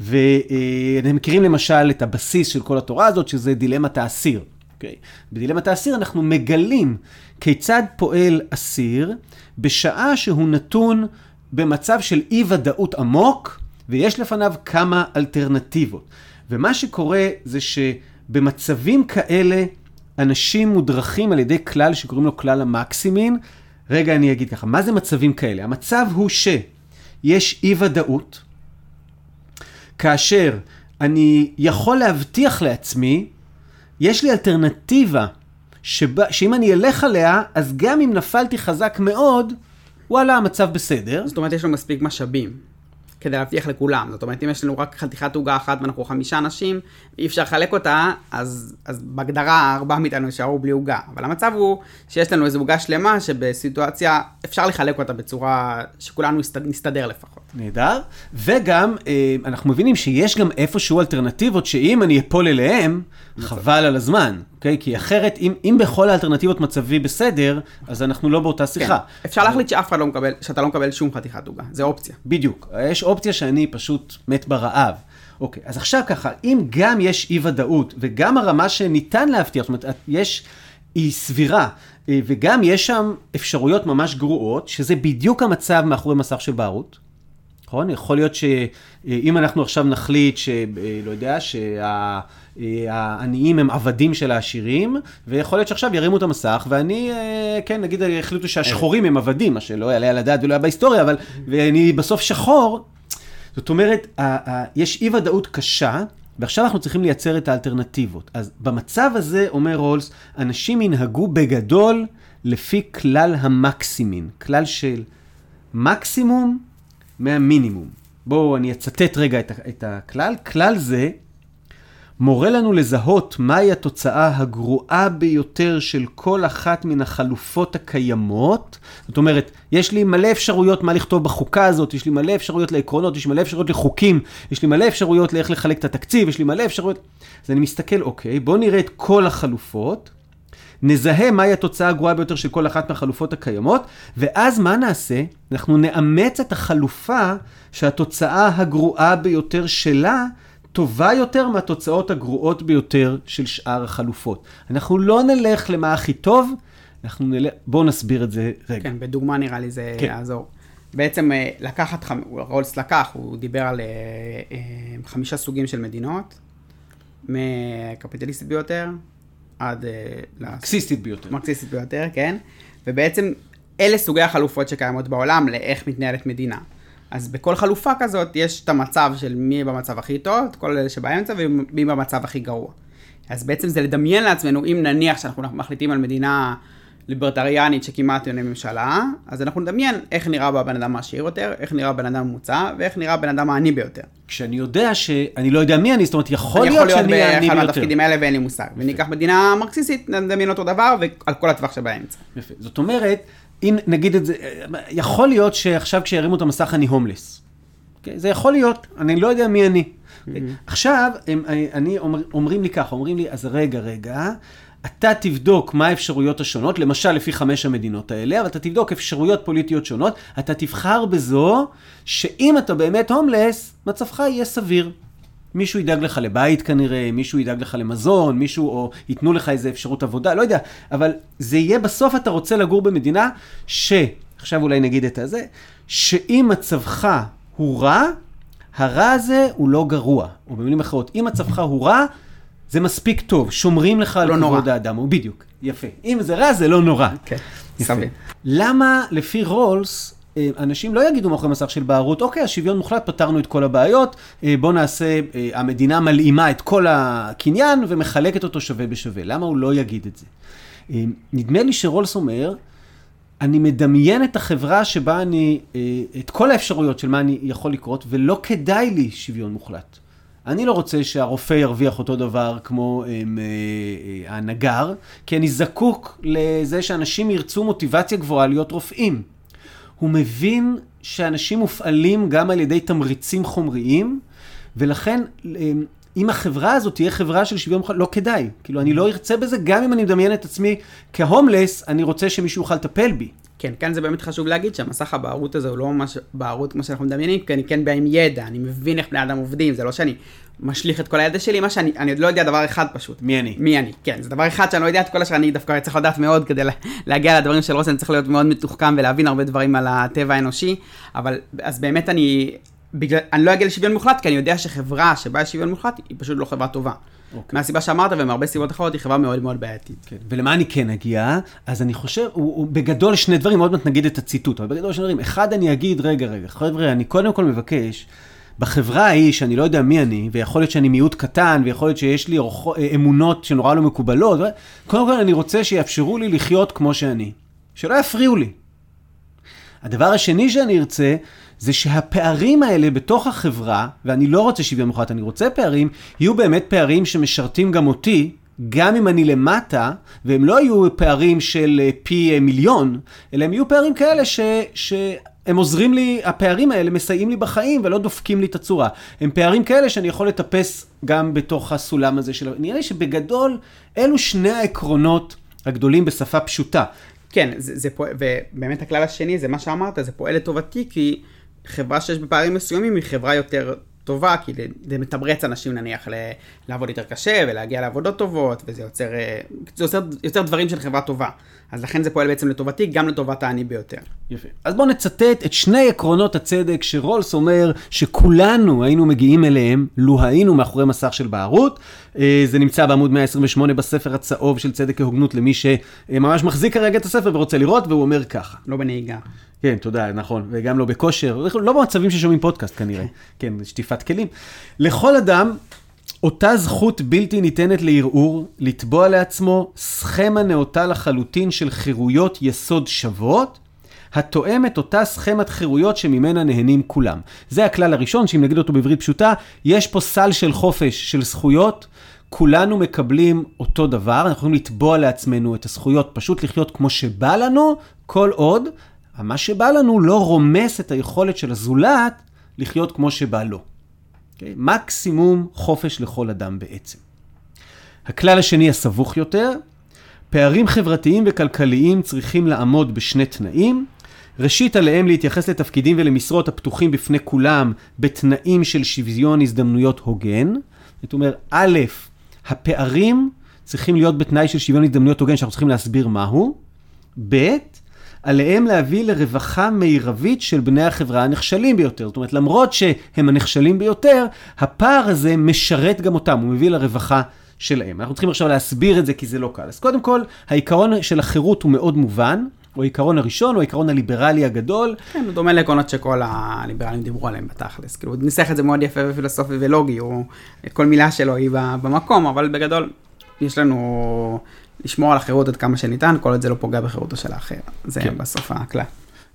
ואתם מכירים למשל את הבסיס של כל התורה הזאת, שזה דילמת האסיר. Okay. בדילמת האסיר אנחנו מגלים כיצד פועל אסיר בשעה שהוא נתון במצב של אי ודאות עמוק, ויש לפניו כמה אלטרנטיבות. ומה שקורה זה שבמצבים כאלה אנשים מודרכים על ידי כלל שקוראים לו כלל המקסימין. רגע, אני אגיד ככה, מה זה מצבים כאלה? המצב הוא שיש אי ודאות, כאשר אני יכול להבטיח לעצמי, יש לי אלטרנטיבה, שבה, שאם אני אלך עליה, אז גם אם נפלתי חזק מאוד, וואלה, המצב בסדר. זאת אומרת, יש לנו מספיק משאבים. כדי להבטיח לכולם. זאת אומרת, אם יש לנו רק חתיכת עוגה אחת ואנחנו חמישה אנשים, אי אפשר לחלק אותה, אז, אז בהגדרה ארבעה מאיתנו יישארו בלי עוגה. אבל המצב הוא שיש לנו איזו עוגה שלמה שבסיטואציה אפשר לחלק אותה בצורה שכולנו נסתד- נסתדר לפחות. נהדר. וגם, אה, אנחנו מבינים שיש גם איפשהו אלטרנטיבות שאם אני אפול אליהם, חבל על הזמן, אוקיי? כי אחרת, אם, אם בכל האלטרנטיבות מצבי בסדר, אז אנחנו לא באותה שיחה. כן. אפשר להחליט שאף אחד לא מקבל, שאתה לא מקבל שום חתיכת עוגה, זה אופציה. בדיוק. יש אופציה שאני פשוט מת ברעב. אוקיי, אז עכשיו ככה, אם גם יש אי ודאות וגם הרמה שניתן להבטיח, זאת אומרת, יש, היא סבירה, אה, וגם יש שם אפשרויות ממש גרועות, שזה בדיוק המצב מאחורי מסך של בערות. נכון? יכול להיות שאם אנחנו עכשיו נחליט, שלא יודע, שהעניים הם עבדים של העשירים, ויכול להיות שעכשיו ירימו את המסך, ואני, אה, כן, נגיד, החליטו שהשחורים הם עבדים, מה שלא יעלה על הדעת ולא היה בהיסטוריה, אבל, ואני בסוף שחור, זאת אומרת, יש אי ודאות קשה, ועכשיו אנחנו צריכים לייצר את האלטרנטיבות. אז במצב הזה, אומר רולס, אנשים ינהגו בגדול לפי כלל המקסימין, כלל של מקסימום מהמינימום. בואו אני אצטט רגע את, את הכלל. כלל זה מורה לנו לזהות מהי התוצאה הגרועה ביותר של כל אחת מן החלופות הקיימות. זאת אומרת, יש לי מלא אפשרויות מה לכתוב בחוקה הזאת, יש לי מלא אפשרויות לעקרונות, יש לי מלא אפשרויות לחוקים, יש לי מלא אפשרויות לאיך לחלק את התקציב, יש לי מלא אפשרויות... אז אני מסתכל, אוקיי, בואו נראה את כל החלופות, נזהה מהי התוצאה הגרועה ביותר של כל אחת מהחלופות הקיימות, ואז מה נעשה? אנחנו נאמץ את החלופה שהתוצאה הגרועה ביותר שלה טובה יותר מהתוצאות הגרועות ביותר של שאר החלופות. אנחנו לא נלך למה הכי טוב, אנחנו נלך, בואו נסביר את זה רגע. כן, בדוגמה נראה לי זה כן. יעזור. בעצם אה, לקחת, רולס לקח, הוא דיבר על אה, אה, חמישה סוגים של מדינות, מקפיטליסטית ביותר עד מרקסיסטית ביותר. מרקסיסטית ביותר, כן? ובעצם אלה סוגי החלופות שקיימות בעולם לאיך מתנהלת מדינה. אז בכל חלופה כזאת יש את המצב של מי במצב הכי טוב, את כל אלה שבאמצע ומי במצב הכי גרוע. אז בעצם זה לדמיין לעצמנו, אם נניח שאנחנו מחליטים על מדינה ליברטריאנית שכמעט אין ממשלה, אז אנחנו נדמיין איך נראה בה הבן אדם העשיר יותר, איך נראה הבן אדם הממוצע, ואיך נראה הבן אדם העני ביותר. כשאני יודע שאני לא יודע מי אני, זאת אומרת, יכול אני להיות שאני העני באחד ביותר. מהתפקידים האלה ואין לי מושג. וניקח מדינה מרקסיסטית, נדמיין אותו דבר, ועל כל הטווח שבאמצע. יפה. זאת אומרת, אם נגיד את זה, יכול להיות שעכשיו כשירימו את המסך אני הומלס. Okay? זה יכול להיות, אני לא יודע מי אני. Okay? עכשיו, הם, אני, אומר, אומרים לי ככה, אומרים לי, אז רגע, רגע, אתה תבדוק מה האפשרויות השונות, למשל לפי חמש המדינות האלה, אבל אתה תבדוק אפשרויות פוליטיות שונות, אתה תבחר בזו שאם אתה באמת הומלס, מצבך יהיה סביר. מישהו ידאג לך לבית כנראה, מישהו ידאג לך למזון, מישהו, או ייתנו לך איזה אפשרות עבודה, לא יודע, אבל זה יהיה בסוף אתה רוצה לגור במדינה ש... עכשיו אולי נגיד את הזה, שאם מצבך הוא רע, הרע הזה הוא לא גרוע. או במילים אחרות, אם מצבך הוא רע, זה מספיק טוב, שומרים לך על לא. כבוד האדם. הוא בדיוק, יפה. אם זה רע, זה לא נורא. כן, יפה. סביר. למה לפי רולס, אנשים לא יגידו מאחורי מסך של בערות, אוקיי, השוויון מוחלט, פתרנו את כל הבעיות, אה, בוא נעשה, אה, המדינה מלאימה את כל הקניין ומחלקת אותו שווה בשווה. למה הוא לא יגיד את זה? אה, נדמה לי שרולס אומר, אני מדמיין את החברה שבה אני, אה, את כל האפשרויות של מה אני יכול לקרות, ולא כדאי לי שוויון מוחלט. אני לא רוצה שהרופא ירוויח אותו דבר כמו הם, אה, אה, הנגר, כי אני זקוק לזה שאנשים ירצו מוטיבציה גבוהה להיות רופאים. הוא מבין שאנשים מופעלים גם על ידי תמריצים חומריים, ולכן אה, אם החברה הזאת תהיה חברה של שוויון לא כדאי. כאילו, אני לא ארצה בזה, גם אם אני מדמיין את עצמי כהומלס, אני רוצה שמישהו יוכל לטפל בי. כן, כאן זה באמת חשוב להגיד שהמסך הבערות הזה הוא לא ממש בערות כמו שאנחנו מדמיינים, כי אני כן בא עם ידע, אני מבין איך בני אדם עובדים, זה לא שאני משליך את כל הידע שלי, מה שאני, אני עוד לא יודע דבר אחד פשוט. מי אני? מי אני, כן, זה דבר אחד שאני לא יודע את כל השאר, אני דווקא צריך לדעת מאוד כדי לה- להגיע לדברים של רוסן, צריך להיות מאוד מתוחכם ולהבין הרבה דברים על הטבע האנושי, אבל אז באמת אני, בגלל, אני לא אגיע לשוויון מוחלט, כי אני יודע שחברה שבה יש שוויון מוחלט היא פשוט לא חברה טובה. אוקיי. מהסיבה שאמרת ומהרבה סיבות אחרות היא חברה מאוד מאוד בעייתית. כן. ולמה אני כן אגיע? אז אני חושב, הוא, הוא בגדול שני דברים, עוד מעט נגיד את הציטוט, אבל בגדול שני דברים. אחד, אני אגיד, רגע, רגע, חבר'ה, אני קודם כל מבקש, בחברה ההיא, שאני לא יודע מי אני, ויכול להיות שאני מיעוט קטן, ויכול להיות שיש לי אורחו, אה, אמונות שנורא לא מקובלות, קודם כל אני רוצה שיאפשרו לי לחיות כמו שאני. שלא יפריעו לי. הדבר השני שאני ארצה, זה שהפערים האלה בתוך החברה, ואני לא רוצה שוויון מוחלט, אני רוצה פערים, יהיו באמת פערים שמשרתים גם אותי, גם אם אני למטה, והם לא יהיו פערים של אה, פי אה, מיליון, אלא הם יהיו פערים כאלה ש... ש... הם עוזרים לי, הפערים האלה מסייעים לי בחיים ולא דופקים לי את הצורה. הם פערים כאלה שאני יכול לטפס גם בתוך הסולם הזה של... נראה לי שבגדול, אלו שני העקרונות הגדולים בשפה פשוטה. כן, זה, זה פועל, ובאמת הכלל השני זה מה שאמרת, זה פועל לטובתי, כי חברה שיש בה פערים מסוימים היא חברה יותר טובה, כי זה מתמרץ אנשים נניח לעבוד יותר קשה ולהגיע לעבודות טובות, וזה יוצר, אה, יוצר, יוצר דברים של חברה טובה. אז לכן זה פועל בעצם לטובתי, גם לטובת העני ביותר. יפה. אז בואו נצטט את שני עקרונות הצדק שרולס אומר שכולנו היינו מגיעים אליהם, לו היינו מאחורי מסך של בערות. אה, זה נמצא בעמוד 128 בספר הצהוב של צדק כהוגנות למי שממש מחזיק כרגע את הספר ורוצה לראות, והוא אומר ככה. לא בנהיגה. כן, תודה, נכון, וגם לא בכושר, לא במצבים ששומעים פודקאסט כנראה, כן, שטיפת כלים. לכל אדם, אותה זכות בלתי ניתנת לערעור, לתבוע לעצמו סכמה נאותה לחלוטין של חירויות יסוד שוות, התואמת אותה סכמת חירויות שממנה נהנים כולם. זה הכלל הראשון, שאם נגיד אותו בעברית פשוטה, יש פה סל של חופש, של זכויות, כולנו מקבלים אותו דבר, אנחנו יכולים לתבוע לעצמנו את הזכויות, פשוט לחיות כמו שבא לנו, כל עוד מה שבא לנו לא רומס את היכולת של הזולת לחיות כמו שבא לו. Okay? אוקיי? מקסימום חופש לכל אדם בעצם. הכלל השני הסבוך יותר, פערים חברתיים וכלכליים צריכים לעמוד בשני תנאים. ראשית, עליהם להתייחס לתפקידים ולמשרות הפתוחים בפני כולם בתנאים של שוויון הזדמנויות הוגן. זאת אומרת, א', הפערים צריכים להיות בתנאי של שוויון הזדמנויות הוגן, שאנחנו צריכים להסביר מהו. ב', עליהם להביא לרווחה מרבית של בני החברה הנחשלים ביותר. זאת אומרת, למרות שהם הנחשלים ביותר, הפער הזה משרת גם אותם, הוא מביא לרווחה שלהם. אנחנו צריכים עכשיו להסביר את זה כי זה לא קל. אז קודם כל, העיקרון של החירות הוא מאוד מובן. הוא העיקרון הראשון, הוא העיקרון הליברלי הגדול. כן, הוא דומה לעקרונות שכל הליברלים דיברו עליהם בתכלס. כאילו, הוא ניסח את זה מאוד יפה ופילוסופי ולוגי, הוא, כל מילה שלו היא במקום, אבל בגדול, יש לנו לשמור על החירות עד כמה שניתן, כל עוד זה לא פוגע בחירותו של האחר. זה כן. בסוף הכלל.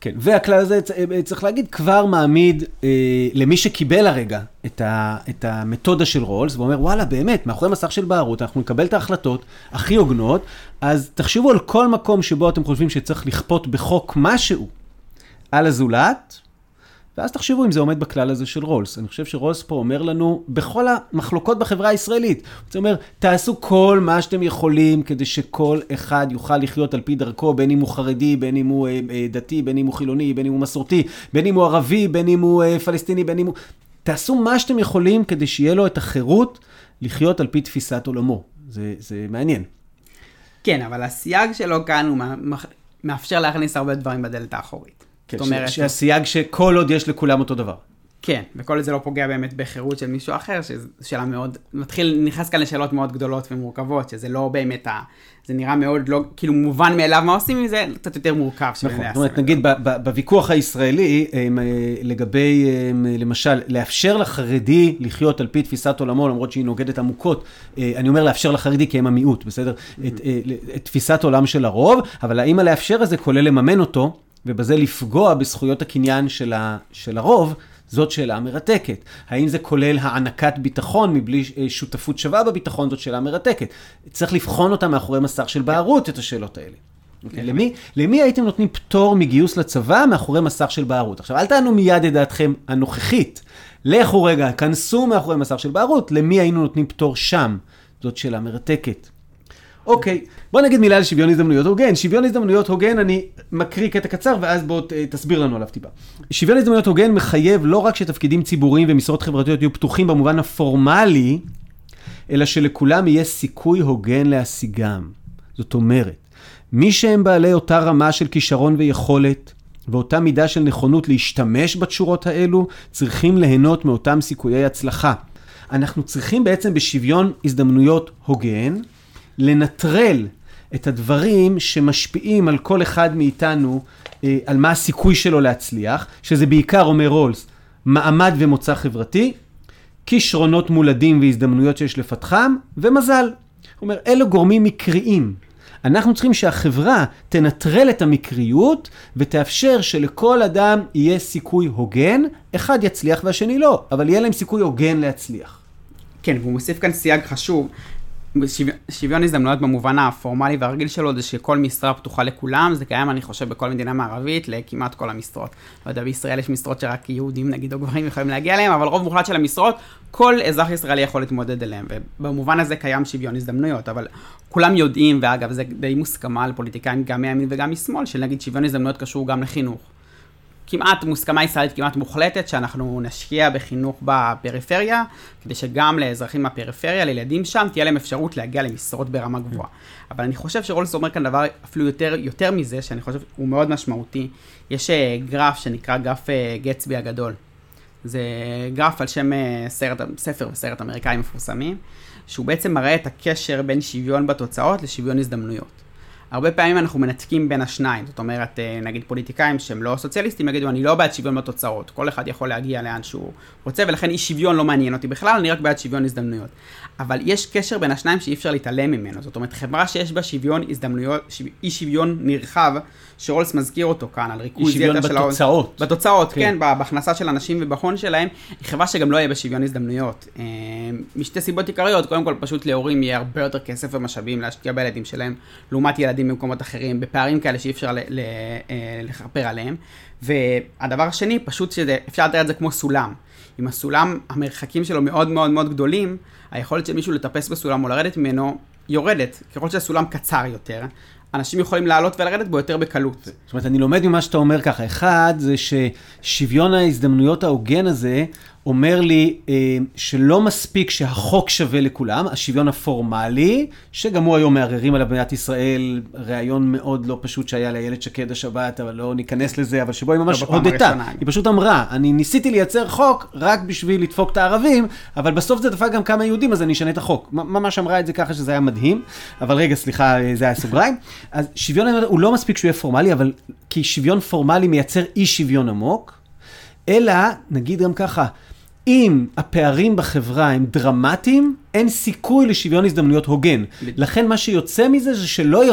כן, והכלל הזה, אה, צריך להגיד, כבר מעמיד אה, למי שקיבל הרגע את, ה, את המתודה של רולס, ואומר, וואלה, באמת, מאחורי מסך של בערות, אנחנו נקבל את ההחלטות הכי הוגנות, אז תחשבו על כל מקום שבו אתם חושבים שצריך לכפות בחוק משהו על הזולת, ואז תחשבו אם זה עומד בכלל הזה של רולס. אני חושב שרולס פה אומר לנו, בכל המחלוקות בחברה הישראלית, הוא אומר, תעשו כל מה שאתם יכולים כדי שכל אחד יוכל לחיות על פי דרכו, בין אם הוא חרדי, בין אם הוא אה, אה, דתי, בין אם הוא חילוני, בין אם הוא מסורתי, בין אם הוא ערבי, בין אם הוא אה, פלסטיני, בין אם הוא... תעשו מה שאתם יכולים כדי שיהיה לו את החירות לחיות על פי תפיסת עולמו. זה, זה מעניין. כן, אבל הסייג שלו כאן הוא מאפשר להכניס הרבה דברים בדלת האחורית. כן, זאת אומרת... שהסייג שכל עוד יש לכולם אותו דבר. כן, וכל זה לא פוגע באמת בחירות של מישהו אחר, שזו שאלה מאוד, מתחיל, נכנס כאן לשאלות מאוד גדולות ומורכבות, שזה לא באמת ה... זה נראה מאוד לא, כאילו מובן מאליו מה עושים עם זה, קצת יותר מורכב. נכון, זאת אומרת, נגיד בוויכוח הישראלי, אה, לגבי, למשל, לאפשר לחרדי לחיות על פי תפיסת עולמו, למרות שהיא נוגדת עמוקות, אה, אני אומר לאפשר לחרדי כי הם המיעוט, בסדר? את, אה, את תפיסת עולם של הרוב, אבל האם הלאפשר הזה כולל לממן אותו? ובזה לפגוע בזכויות הקניין של, ה, של הרוב, זאת שאלה מרתקת. האם זה כולל הענקת ביטחון מבלי אה, שותפות שווה בביטחון, זאת שאלה מרתקת. צריך לבחון אותה מאחורי מסך של בערות, את השאלות האלה. Okay, אוקיי? למי, למי הייתם נותנים פטור מגיוס לצבא מאחורי מסך של בערות? עכשיו, אל תענו מיד את דעתכם הנוכחית. לכו רגע, כנסו מאחורי מסך של בערות, למי היינו נותנים פטור שם? זאת שאלה מרתקת. אוקיי, בוא נגיד מילה על שוויון הזדמנויות הוגן. שוויון הזדמנויות הוגן, אני מקריא קטע קצר, ואז בוא תסביר לנו עליו טיפה. שוויון הזדמנויות הוגן מחייב לא רק שתפקידים ציבוריים ומשרות חברתיות יהיו פתוחים במובן הפורמלי, אלא שלכולם יהיה סיכוי הוגן להשיגם. זאת אומרת, מי שהם בעלי אותה רמה של כישרון ויכולת, ואותה מידה של נכונות להשתמש בתשורות האלו, צריכים ליהנות מאותם סיכויי הצלחה. אנחנו צריכים בעצם בשוויון הזדמנויות הוגן, לנטרל את הדברים שמשפיעים על כל אחד מאיתנו, אה, על מה הסיכוי שלו להצליח, שזה בעיקר, אומר רולס, מעמד ומוצא חברתי, כישרונות מולדים והזדמנויות שיש לפתחם, ומזל. הוא אומר, אלו גורמים מקריים. אנחנו צריכים שהחברה תנטרל את המקריות ותאפשר שלכל אדם יהיה סיכוי הוגן, אחד יצליח והשני לא, אבל יהיה להם סיכוי הוגן להצליח. כן, והוא מוסיף כאן סייג חשוב, שוויון הזדמנויות במובן הפורמלי והרגיל שלו זה שכל משרה פתוחה לכולם, זה קיים אני חושב בכל מדינה מערבית לכמעט כל המשרות. לא יודע, בישראל יש משרות שרק יהודים נגיד או גברים יכולים להגיע אליהם, אבל רוב מוחלט של המשרות, כל אזרח ישראלי יכול להתמודד אליהם, ובמובן הזה קיים שוויון הזדמנויות, אבל כולם יודעים, ואגב זה די מוסכמה על פוליטיקאים גם מימין וגם משמאל, שנגיד שוויון הזדמנויות קשור גם לחינוך. כמעט מוסכמה ישראלית כמעט מוחלטת, שאנחנו נשקיע בחינוך בפריפריה, כדי שגם לאזרחים מהפריפריה, לילדים שם, תהיה להם אפשרות להגיע למשרות ברמה גבוהה. אבל אני חושב שרולס אומר כאן דבר אפילו יותר, יותר מזה, שאני חושב שהוא מאוד משמעותי. יש אה, גרף שנקרא גרף אה, גצבי הגדול. זה גרף על שם אה, סרט, ספר וסרט אמריקאי מפורסמים, שהוא בעצם מראה את הקשר בין שוויון בתוצאות לשוויון הזדמנויות. הרבה פעמים אנחנו מנתקים בין השניים, זאת אומרת, אה, נגיד פוליטיקאים שהם לא סוציאליסטים יגידו, אני לא בעד שוויון בתוצאות, כל אחד יכול להגיע לאן שהוא רוצה, ולכן אי שוויון לא מעניין אותי בכלל, אני רק בעד שוויון הזדמנויות. אבל יש קשר בין השניים שאי אפשר להתעלם ממנו, זאת אומרת, חברה שיש בה שוויון הזדמנויות, אי שוויון נרחב, שרולס מזכיר אותו כאן, על ריכוז יתר של... אי שוויון בתוצאות. בתוצאות, כן, כן בהכנסה של אנשים ובהון שלהם, היא חברה שגם לא יהיה בשוויון הזדמנויות. אה, משתי סיבות עיקריות, קודם כל פשוט להורים יהיה הרבה יותר כסף ומשאבים להשקיע בילדים שלהם, לעומת ילדים במקומות אחרים, בפערים כאלה שאי אפשר אה, לכפר עליהם. והדבר השני, פשוט שאפשר לתאר את זה כמו סולם. אם הסולם, המרחקים שלו מאוד מאוד מאוד גדולים, היכולת של מישהו לטפס בסולם או לרדת ממנו יורדת. ככל שהסולם קצר יותר, אנשים יכולים לעלות ולרדת בו יותר בקלות. זאת אומרת, אני לומד ממה שאתה אומר ככה. אחד, זה ששוויון ההזדמנויות ההוגן הזה, אומר לי אה, שלא מספיק שהחוק שווה לכולם, השוויון הפורמלי, שגם הוא היום מערערים עליו במדינת ישראל, ראיון מאוד לא פשוט שהיה לאיילת שקד השבת, אבל לא ניכנס לזה, אבל שבו היא ממש לא הודתה. היא פשוט אמרה, אני ניסיתי לייצר חוק רק בשביל לדפוק את הערבים, אבל בסוף זה דפק גם כמה יהודים, אז אני אשנה את החוק. ממש אמרה את זה ככה שזה היה מדהים, אבל רגע, סליחה, אה, זה היה סוגריים. אז שוויון הוא לא מספיק שהוא יהיה פורמלי, אבל כי שוויון פורמלי מייצר אי שוויון עמוק, אלא, נגיד גם ככה, אם הפערים בחברה הם דרמטיים, אין סיכוי לשוויון הזדמנויות הוגן. לכן מה שיוצא מזה זה שלא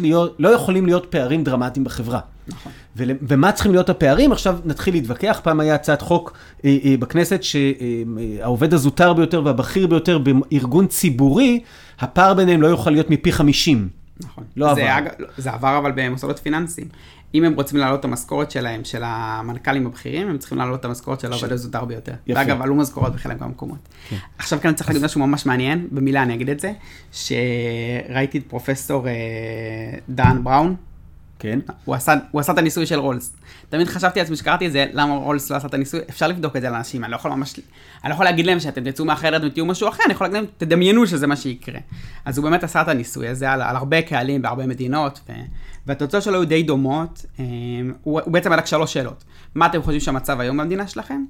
להיות, לא יכולים להיות פערים דרמטיים בחברה. נכון. ומה צריכים להיות הפערים? עכשיו נתחיל להתווכח. פעם היה הצעת חוק אה, אה, בכנסת שהעובד אה, הזוטר ביותר והבכיר ביותר בארגון ציבורי, הפער ביניהם לא יוכל להיות מפי 50. נכון. לא זה עבר. אג... זה עבר אבל במוסדות פיננסיים. אם הם רוצים להעלות את המשכורת שלהם, של המנכ"לים הבכירים, הם צריכים להעלות את המשכורת של העובד הזוטר ביותר. יפה. ואגב, עלו משכורות בחלק מהמקומות. כן. עכשיו כאן צריך להגיד משהו ממש מעניין, במילה אני אגיד את זה, שראיתי את פרופסור אה, דן בראון, כן. הוא עשה, הוא עשה את הניסוי של רולס. תמיד חשבתי לעצמי שקראתי את זה, למה רולס לא עשה את הניסוי, אפשר לבדוק את זה לאנשים, אני לא יכול ממש, אני לא יכול להגיד להם שאתם תצאו מהחדר ותהיו משהו אחר, אני יכול להגיד להם, תדמיינו שזה מה שיקרה. אז הוא באמת עשה את הניסוי הזה על, על הרבה קהלים בהרבה מדינות, ו, והתוצאות שלו היו די דומות, אה, הוא, הוא בעצם בדק שלוש שאלות. מה אתם חושבים שהמצב היום במדינה שלכם?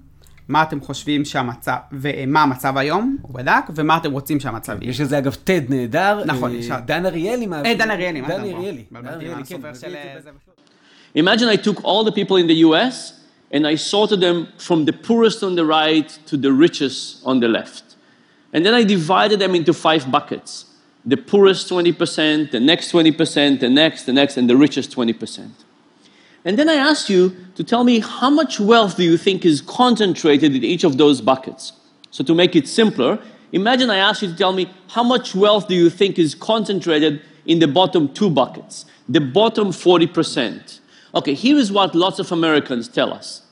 מה אתם חושבים שהמצב, ומה המצב היום, הוא בדק, ומה אתם רוצים שהמצב יהיה. יש לזה אגב TED נהדר. נכון, יש... דן אריאלי. אה, דן אריאלי, דן אריאלי. כן. Imagine I took all the people in the US and I sorted them from the poorest on the right to the richest on the left. And then I divided them into five buckets. The poorest 20%, the next 20%, the next, the next, and the richest 20%. And then I asked you to tell me how much wealth do you think is concentrated in each of those buckets? So to make it simpler, imagine I asked you to tell me how much wealth do you think is concentrated in the bottom two buckets, the bottom 40%. Okay, here is what lots of Americans tell us.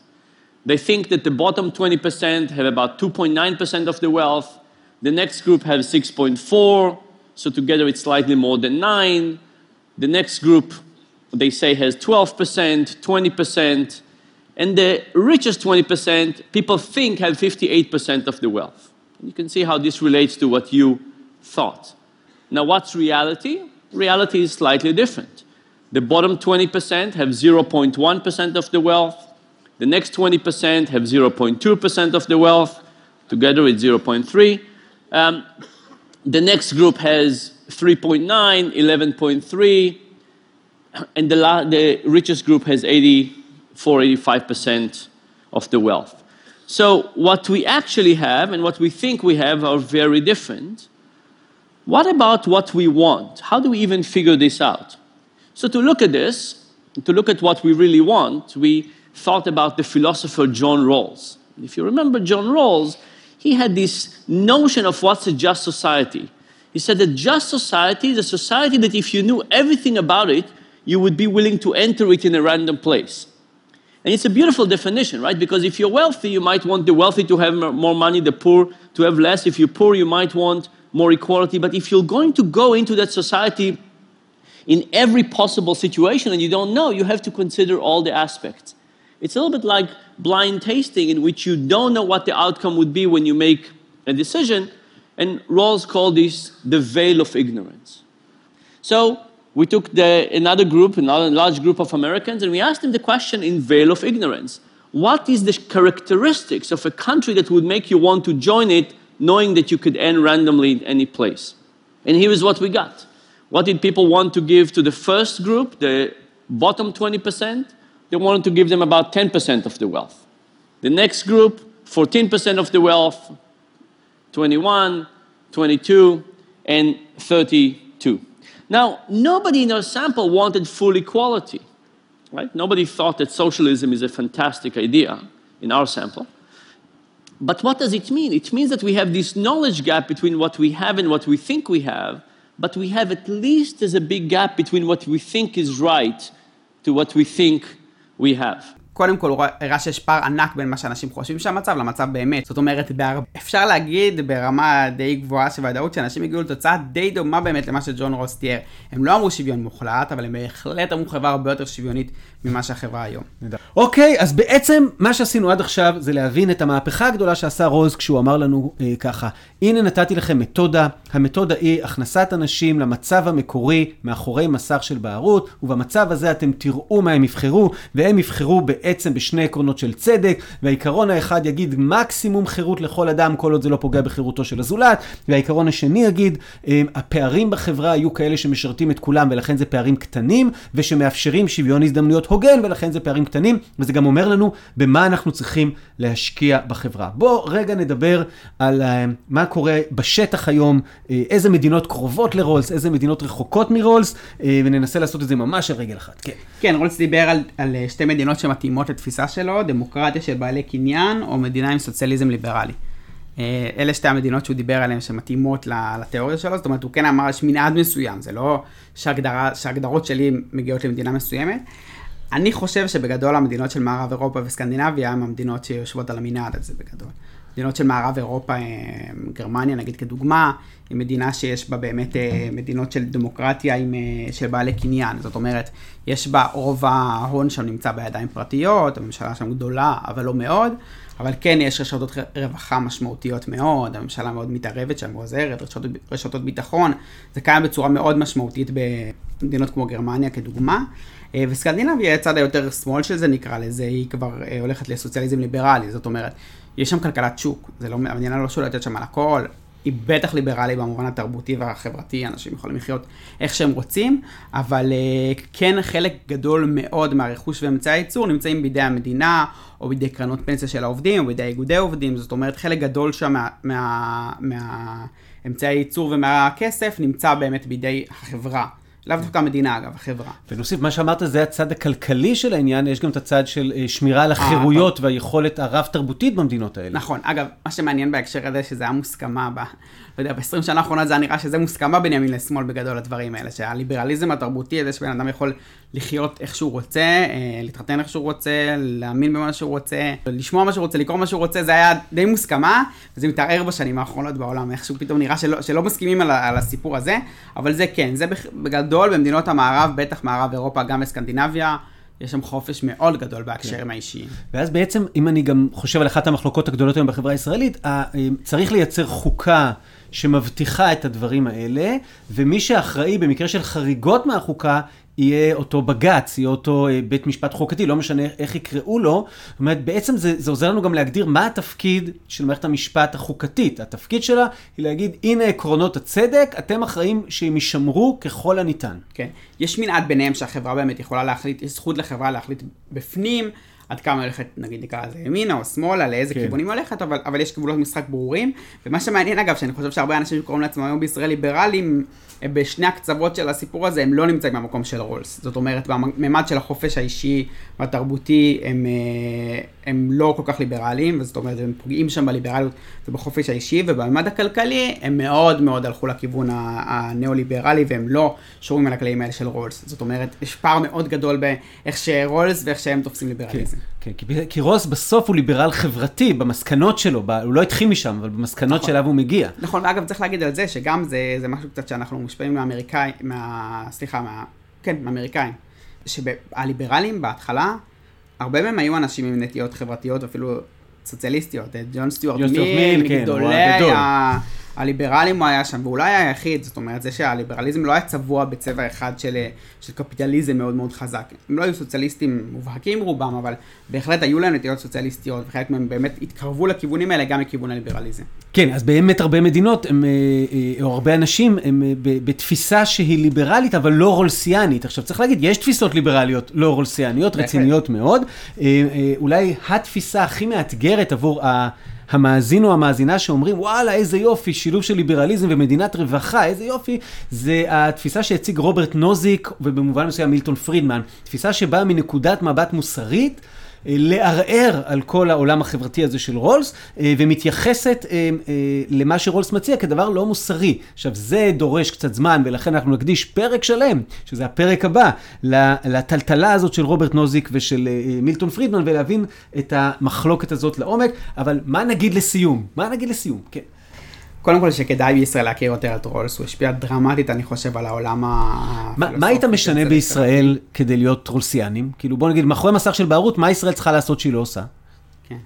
They think that the bottom 20% have about 2.9% of the wealth, the next group has 6.4, so together it's slightly more than 9. The next group they say has 12%, 20%, and the richest 20% people think have 58% of the wealth. You can see how this relates to what you thought. Now, what's reality? Reality is slightly different. The bottom 20% have 0.1% of the wealth. The next 20% have 0.2% of the wealth. Together it's 0.3. Um, the next group has 3.9, 11.3, and the, la- the richest group has 84, 85% of the wealth. So, what we actually have and what we think we have are very different. What about what we want? How do we even figure this out? So, to look at this, to look at what we really want, we thought about the philosopher John Rawls. If you remember John Rawls, he had this notion of what's a just society. He said that just society is a society that if you knew everything about it, you would be willing to enter it in a random place. And it's a beautiful definition, right? Because if you're wealthy, you might want the wealthy to have more money, the poor to have less. If you're poor, you might want more equality. But if you're going to go into that society in every possible situation and you don't know, you have to consider all the aspects. It's a little bit like blind tasting, in which you don't know what the outcome would be when you make a decision. And Rawls called this the veil of ignorance. So we took the, another group, another large group of Americans, and we asked them the question in veil of ignorance. What is the characteristics of a country that would make you want to join it, knowing that you could end randomly in any place? And here is what we got. What did people want to give to the first group, the bottom 20%? They wanted to give them about 10% of the wealth. The next group, 14% of the wealth, 21, 22, and 32. Now, nobody in our sample wanted full equality, right? Nobody thought that socialism is a fantastic idea in our sample. But what does it mean? It means that we have this knowledge gap between what we have and what we think we have, but we have at least as a big gap between what we think is right to what we think we have. קודם כל, הוא הראה שיש פער ענק בין מה שאנשים חושבים שהמצב למצב באמת. זאת אומרת, בהר... אפשר להגיד ברמה די גבוהה של ודאות שאנשים הגיעו לתוצאה די דומה באמת למה שג'ון רוס תיאר. הם לא אמרו שוויון מוחלט, אבל הם בהחלט אמרו חברה הרבה יותר שוויונית ממה שהחברה היום. אוקיי, אז בעצם מה שעשינו עד עכשיו זה להבין את המהפכה הגדולה שעשה רוז כשהוא אמר לנו אה, ככה, הנה נתתי לכם מתודה, המתודה היא הכנסת אנשים למצב המקורי מאחורי מסך של בערות, ובמצב הזה אתם תראו מה הם יבחרו, והם יבחרו בעצם בשני עקרונות של צדק, והעיקרון האחד יגיד מקסימום חירות לכל אדם, כל עוד זה לא פוגע בחירותו של הזולת, והעיקרון השני יגיד, אה, הפערים בחברה היו כאלה שמשרתים את כולם, ולכן זה פערים קטנים, ושמאפשרים שוויון הזדמנויות הוגן, ולכן זה פערים קטנים, וזה גם אומר לנו במה אנחנו צריכים להשקיע בחברה. בואו רגע נדבר על uh, מה קורה בשטח היום, uh, איזה מדינות קרובות לרולס, איזה מדינות רחוקות מרולס, uh, וננסה לעשות את זה ממש על רגל אחת. כן. כן, רולס דיבר על, על שתי מדינות שמתאימות לתפיסה שלו, דמוקרטיה של בעלי קניין, או מדינה עם סוציאליזם ליברלי. אלה שתי המדינות שהוא דיבר עליהן שמתאימות לתיאוריה שלו, זאת אומרת, הוא כן אמר יש מנעד מסוים, זה לא שהגדרה, שהגדרות שלי מגיעות למדינה מסוימת. אני חושב שבגדול המדינות של מערב אירופה וסקנדינביה הן המדינות שיושבות על המנעד הזה בגדול. מדינות של מערב אירופה, גרמניה נגיד כדוגמה, היא מדינה שיש בה באמת מדינות של דמוקרטיה עם, של בעלי קניין. זאת אומרת, יש בה רוב ההון שם נמצא בידיים פרטיות, הממשלה שם גדולה, אבל לא מאוד. אבל כן יש רשתות רווחה משמעותיות מאוד, הממשלה מאוד מתערבת שם ועוזרת, רשתות, רשתות ביטחון, זה קיים בצורה מאוד משמעותית במדינות כמו גרמניה כדוגמה. וסקנדינביה, הצד היותר שמאל של זה נקרא לזה, היא כבר הולכת לסוציאליזם ליברלי, זאת אומרת, יש שם כלכלת שוק, זה לא, המדינה לא שולטת שם על הכל, היא בטח ליברלי במובן התרבותי והחברתי, אנשים יכולים לחיות איך שהם רוצים, אבל כן חלק גדול מאוד מהרכוש ואמצעי הייצור נמצאים בידי המדינה, או בידי קרנות פנסיה של העובדים, או בידי איגודי עובדים, זאת אומרת חלק גדול שם מה, מה, מהאמצעי הייצור ומהכסף נמצא באמת בידי החברה. לאו דווקא המדינה אגב, החברה. ונוסיף, מה שאמרת זה הצד הכלכלי של העניין, יש גם את הצד של שמירה על החירויות והיכולת הרב-תרבותית במדינות האלה. נכון, אגב, מה שמעניין בהקשר הזה, שזה היה מוסכמה ב... לא יודע, ב-20 שנה האחרונות זה היה נראה שזה מוסכמה בין ימין לשמאל בגדול הדברים האלה, שהליברליזם התרבותי הזה שבן אדם יכול לחיות איך שהוא רוצה, להתחתן איך שהוא רוצה, להאמין במה שהוא רוצה, לשמוע מה שהוא רוצה, לקרוא מה שהוא רוצה, זה היה די מוסכמה, וזה מתערער בשנים האחרונות בעולם, איכשהו פתאום נראה שלא, שלא מסכימים על, על הסיפור הזה, אבל זה כן, זה בגדול במדינות המערב, בטח מערב אירופה, גם בסקנדינביה. יש שם חופש מאוד גדול בהקשרים כן. האישיים. ואז בעצם, אם אני גם חושב על אחת המחלוקות הגדולות היום בחברה הישראלית, צריך לייצר חוקה שמבטיחה את הדברים האלה, ומי שאחראי במקרה של חריגות מהחוקה, יהיה אותו בג"ץ, יהיה אותו בית משפט חוקתי, לא משנה איך יקראו לו. זאת אומרת, בעצם זה, זה עוזר לנו גם להגדיר מה התפקיד של מערכת המשפט החוקתית. התפקיד שלה היא להגיד, הנה עקרונות הצדק, אתם אחראים שהם יישמרו ככל הניתן. כן. יש מנעד ביניהם שהחברה באמת יכולה להחליט, יש זכות לחברה להחליט בפנים. עד כמה הולכת, נגיד נקרא לזה ימינה או שמאלה, לאיזה כן. כיוונים הולכת, אבל, אבל יש גבולות משחק ברורים. ומה שמעניין אגב, שאני חושב שהרבה אנשים שקוראים לעצמם היום בישראל ליברלים, בשני הקצוות של הסיפור הזה, הם לא נמצאים במקום של רולס. זאת אומרת, בממד של החופש האישי והתרבותי, הם, הם לא כל כך ליברליים, וזאת אומרת, הם פוגעים שם בליברליות ובחופש האישי, ובממד הכלכלי, הם מאוד מאוד הלכו לכיוון הניאו-ליברלי, והם לא שורים על הכללים האלה של רולס. זאת אומרת, יש פער מאוד גדול באיך שרולס ואיך שהם תופסים ליברליזם. כן, כן כי, כי רולס בסוף הוא ליברל חברתי, במסקנות שלו, ב, הוא לא התחיל משם, אבל במסקנות נכון. שאליו הוא מגיע. נכון, ואגב, צריך להגיד על זה, שגם זה, זה משהו קצת שאנחנו מושפעים מהאמריקאים, מה... סליחה, מה... כן, מהאמריקאים. שהליברלים בהתחלה, הרבה מהם היו אנשים עם נטיות חברתיות, אפילו סוציאליסטיות. אה, ג'ון סטיוארט מיל, מיל, כן, הגדול. ה- הליברלים הוא היה שם, ואולי היה היחיד, זאת אומרת, זה שהליברליזם לא היה צבוע בצבע אחד של, של קפיטליזם מאוד מאוד חזק. הם לא היו סוציאליסטים מובהקים רובם, אבל בהחלט היו להם נטיות סוציאליסטיות, וחלק מהם באמת התקרבו לכיוונים האלה גם לכיוון הליברליזם. כן, אז באמת הרבה מדינות, הם, אה, אה, או הרבה אנשים, הם אה, בתפיסה שהיא ליברלית, אבל לא רולסיאנית. עכשיו, צריך להגיד, יש תפיסות ליברליות לא רולסיאניות. רציניות מאוד. אולי התפיסה הכי מאתגרת עבור ה... המאזין או המאזינה שאומרים, וואלה, איזה יופי, שילוב של ליברליזם ומדינת רווחה, איזה יופי, זה התפיסה שהציג רוברט נוזיק, ובמובן מסוים מילטון פרידמן. תפיסה שבאה מנקודת מבט מוסרית. אה, לערער על כל העולם החברתי הזה של רולס, אה, ומתייחסת אה, למה שרולס מציע כדבר לא מוסרי. עכשיו, זה דורש קצת זמן, ולכן אנחנו נקדיש פרק שלם, שזה הפרק הבא, לטלטלה הזאת של רוברט נוזיק ושל מילטון פרידמן, ולהבין את המחלוקת הזאת לעומק. אבל מה נגיד לסיום? מה נגיד לסיום? כן. קודם כל שכדאי בישראל להכיר יותר את רולס, הוא השפיע דרמטית, אני חושב, על העולם הפילוסופי. מה היית משנה בישראל כדי להיות רולסיאנים? כאילו, בוא נגיד, מאחורי מסך של בערות, מה ישראל צריכה לעשות שהיא לא עושה? כן.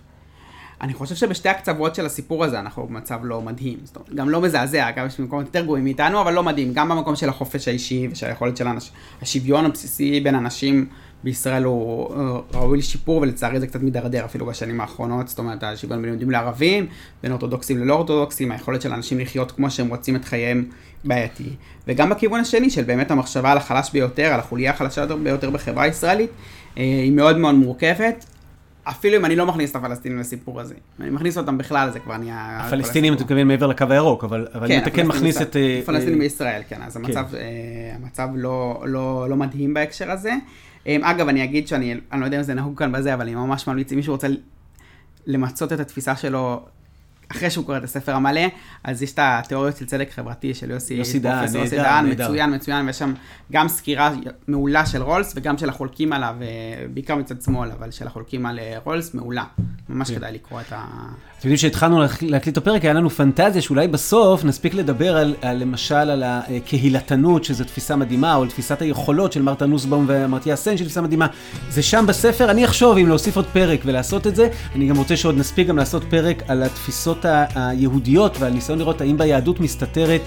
אני חושב שבשתי הקצוות של הסיפור הזה אנחנו במצב לא מדהים. זאת אומרת, גם לא מזעזע, גם יש מקומות יותר גרועים מאיתנו, אבל לא מדהים. גם במקום של החופש האישי ושל היכולת של האנשים, השוויון הבסיסי בין אנשים בישראל הוא אה, ראוי לשיפור, ולצערי זה קצת מידרדר אפילו בשנים האחרונות. זאת אומרת, השוויון בין יהודים לערבים, בין אורתודוקסים ללא אורתודוקסים, היכולת של אנשים לחיות כמו שהם רוצים את חייהם בעייתי. וגם בכיוון השני של באמת המחשבה על החלש ביותר, על החוליה החלשה ביותר בחברה הישראלית, אה, היא מאוד מאוד מורכבת. אפילו אם אני לא מכניס את הפלסטינים לסיפור הזה. אם אני מכניס אותם בכלל, זה כבר נהיה... הפלסטינים, אתה. מתכוון מעבר לקו הירוק, אבל אבל אם אתה כן מכניס את... אה, הפלסטינים בישראל, כן, אז המצב, אה, המצב לא, לא, לא מדהים בהקשר הזה. אה, אגב, אני אגיד שאני, אני לא יודע אם זה נהוג כאן בזה, אבל אני ממש ממליץ, אם מישהו רוצה למצות את התפיסה שלו אחרי שהוא קורא את הספר המלא, אז יש את התיאוריות של צדק חברתי של יוסי, יוסי דהן, פרופסור יוסי דהן. מצוין, מצוין, ויש שם גם סקירה מעולה של רולס וגם של החולקים עליו, אה, בעיקר מצד שמאל, אבל של החולקים על אה, רולס, מעולה. ממש כדאי לקרוא את ה... אתם יודעים שהתחלנו להק- להקליט את הפרק, היה לנו פנטזיה שאולי בסוף נספיק לדבר על, על למשל על הקהילתנות, שזו תפיסה מדהימה, או על תפיסת היכולות של מרתה נוסבאום ומרטיה סן, שזו תפיסה מדהימה. זה שם בספר, אני אחשוב אם להוסיף עוד פרק ולעשות את זה. אני גם רוצה שעוד נספיק גם לעשות פרק על התפיסות ה- היהודיות ועל ניסיון לראות האם ביהדות מסתתרת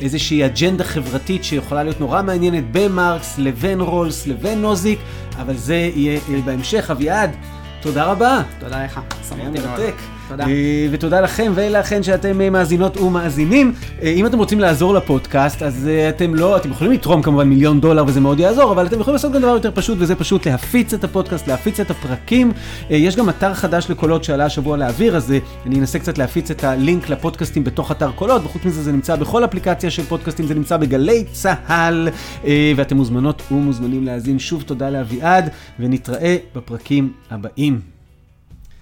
איזושהי אג'נדה חברתית שיכולה להיות נורא מעניינת בין מרקס לבין רולס לבין נוזיק, אבל זה יהיה בהמשך. אביעד, תודה רבה. תודה לך, שמחתי מאוד. תודה. אה, ותודה לכם ולכן שאתם אה, מאזינות ומאזינים. אה, אם אתם רוצים לעזור לפודקאסט, אז אתם לא, אתם יכולים לתרום כמובן מיליון דולר וזה מאוד יעזור, אבל אתם יכולים לעשות גם דבר יותר פשוט, וזה פשוט להפיץ את הפודקאסט, להפיץ את הפרקים. יש גם אתר חדש לקולות שעלה השבוע לאוויר, אז אני אנסה קצת להפיץ את הלינק לפודקאסטים בתוך אתר קולות, וחוץ מזה זה נמצא בכל אפליקציה של פודקאסטים, זה נמצא בגלי צהל, ואתם מוזמנות ומוזמנים להאזין. שוב תודה לאביעד, ונתראה בפרקים הבאים.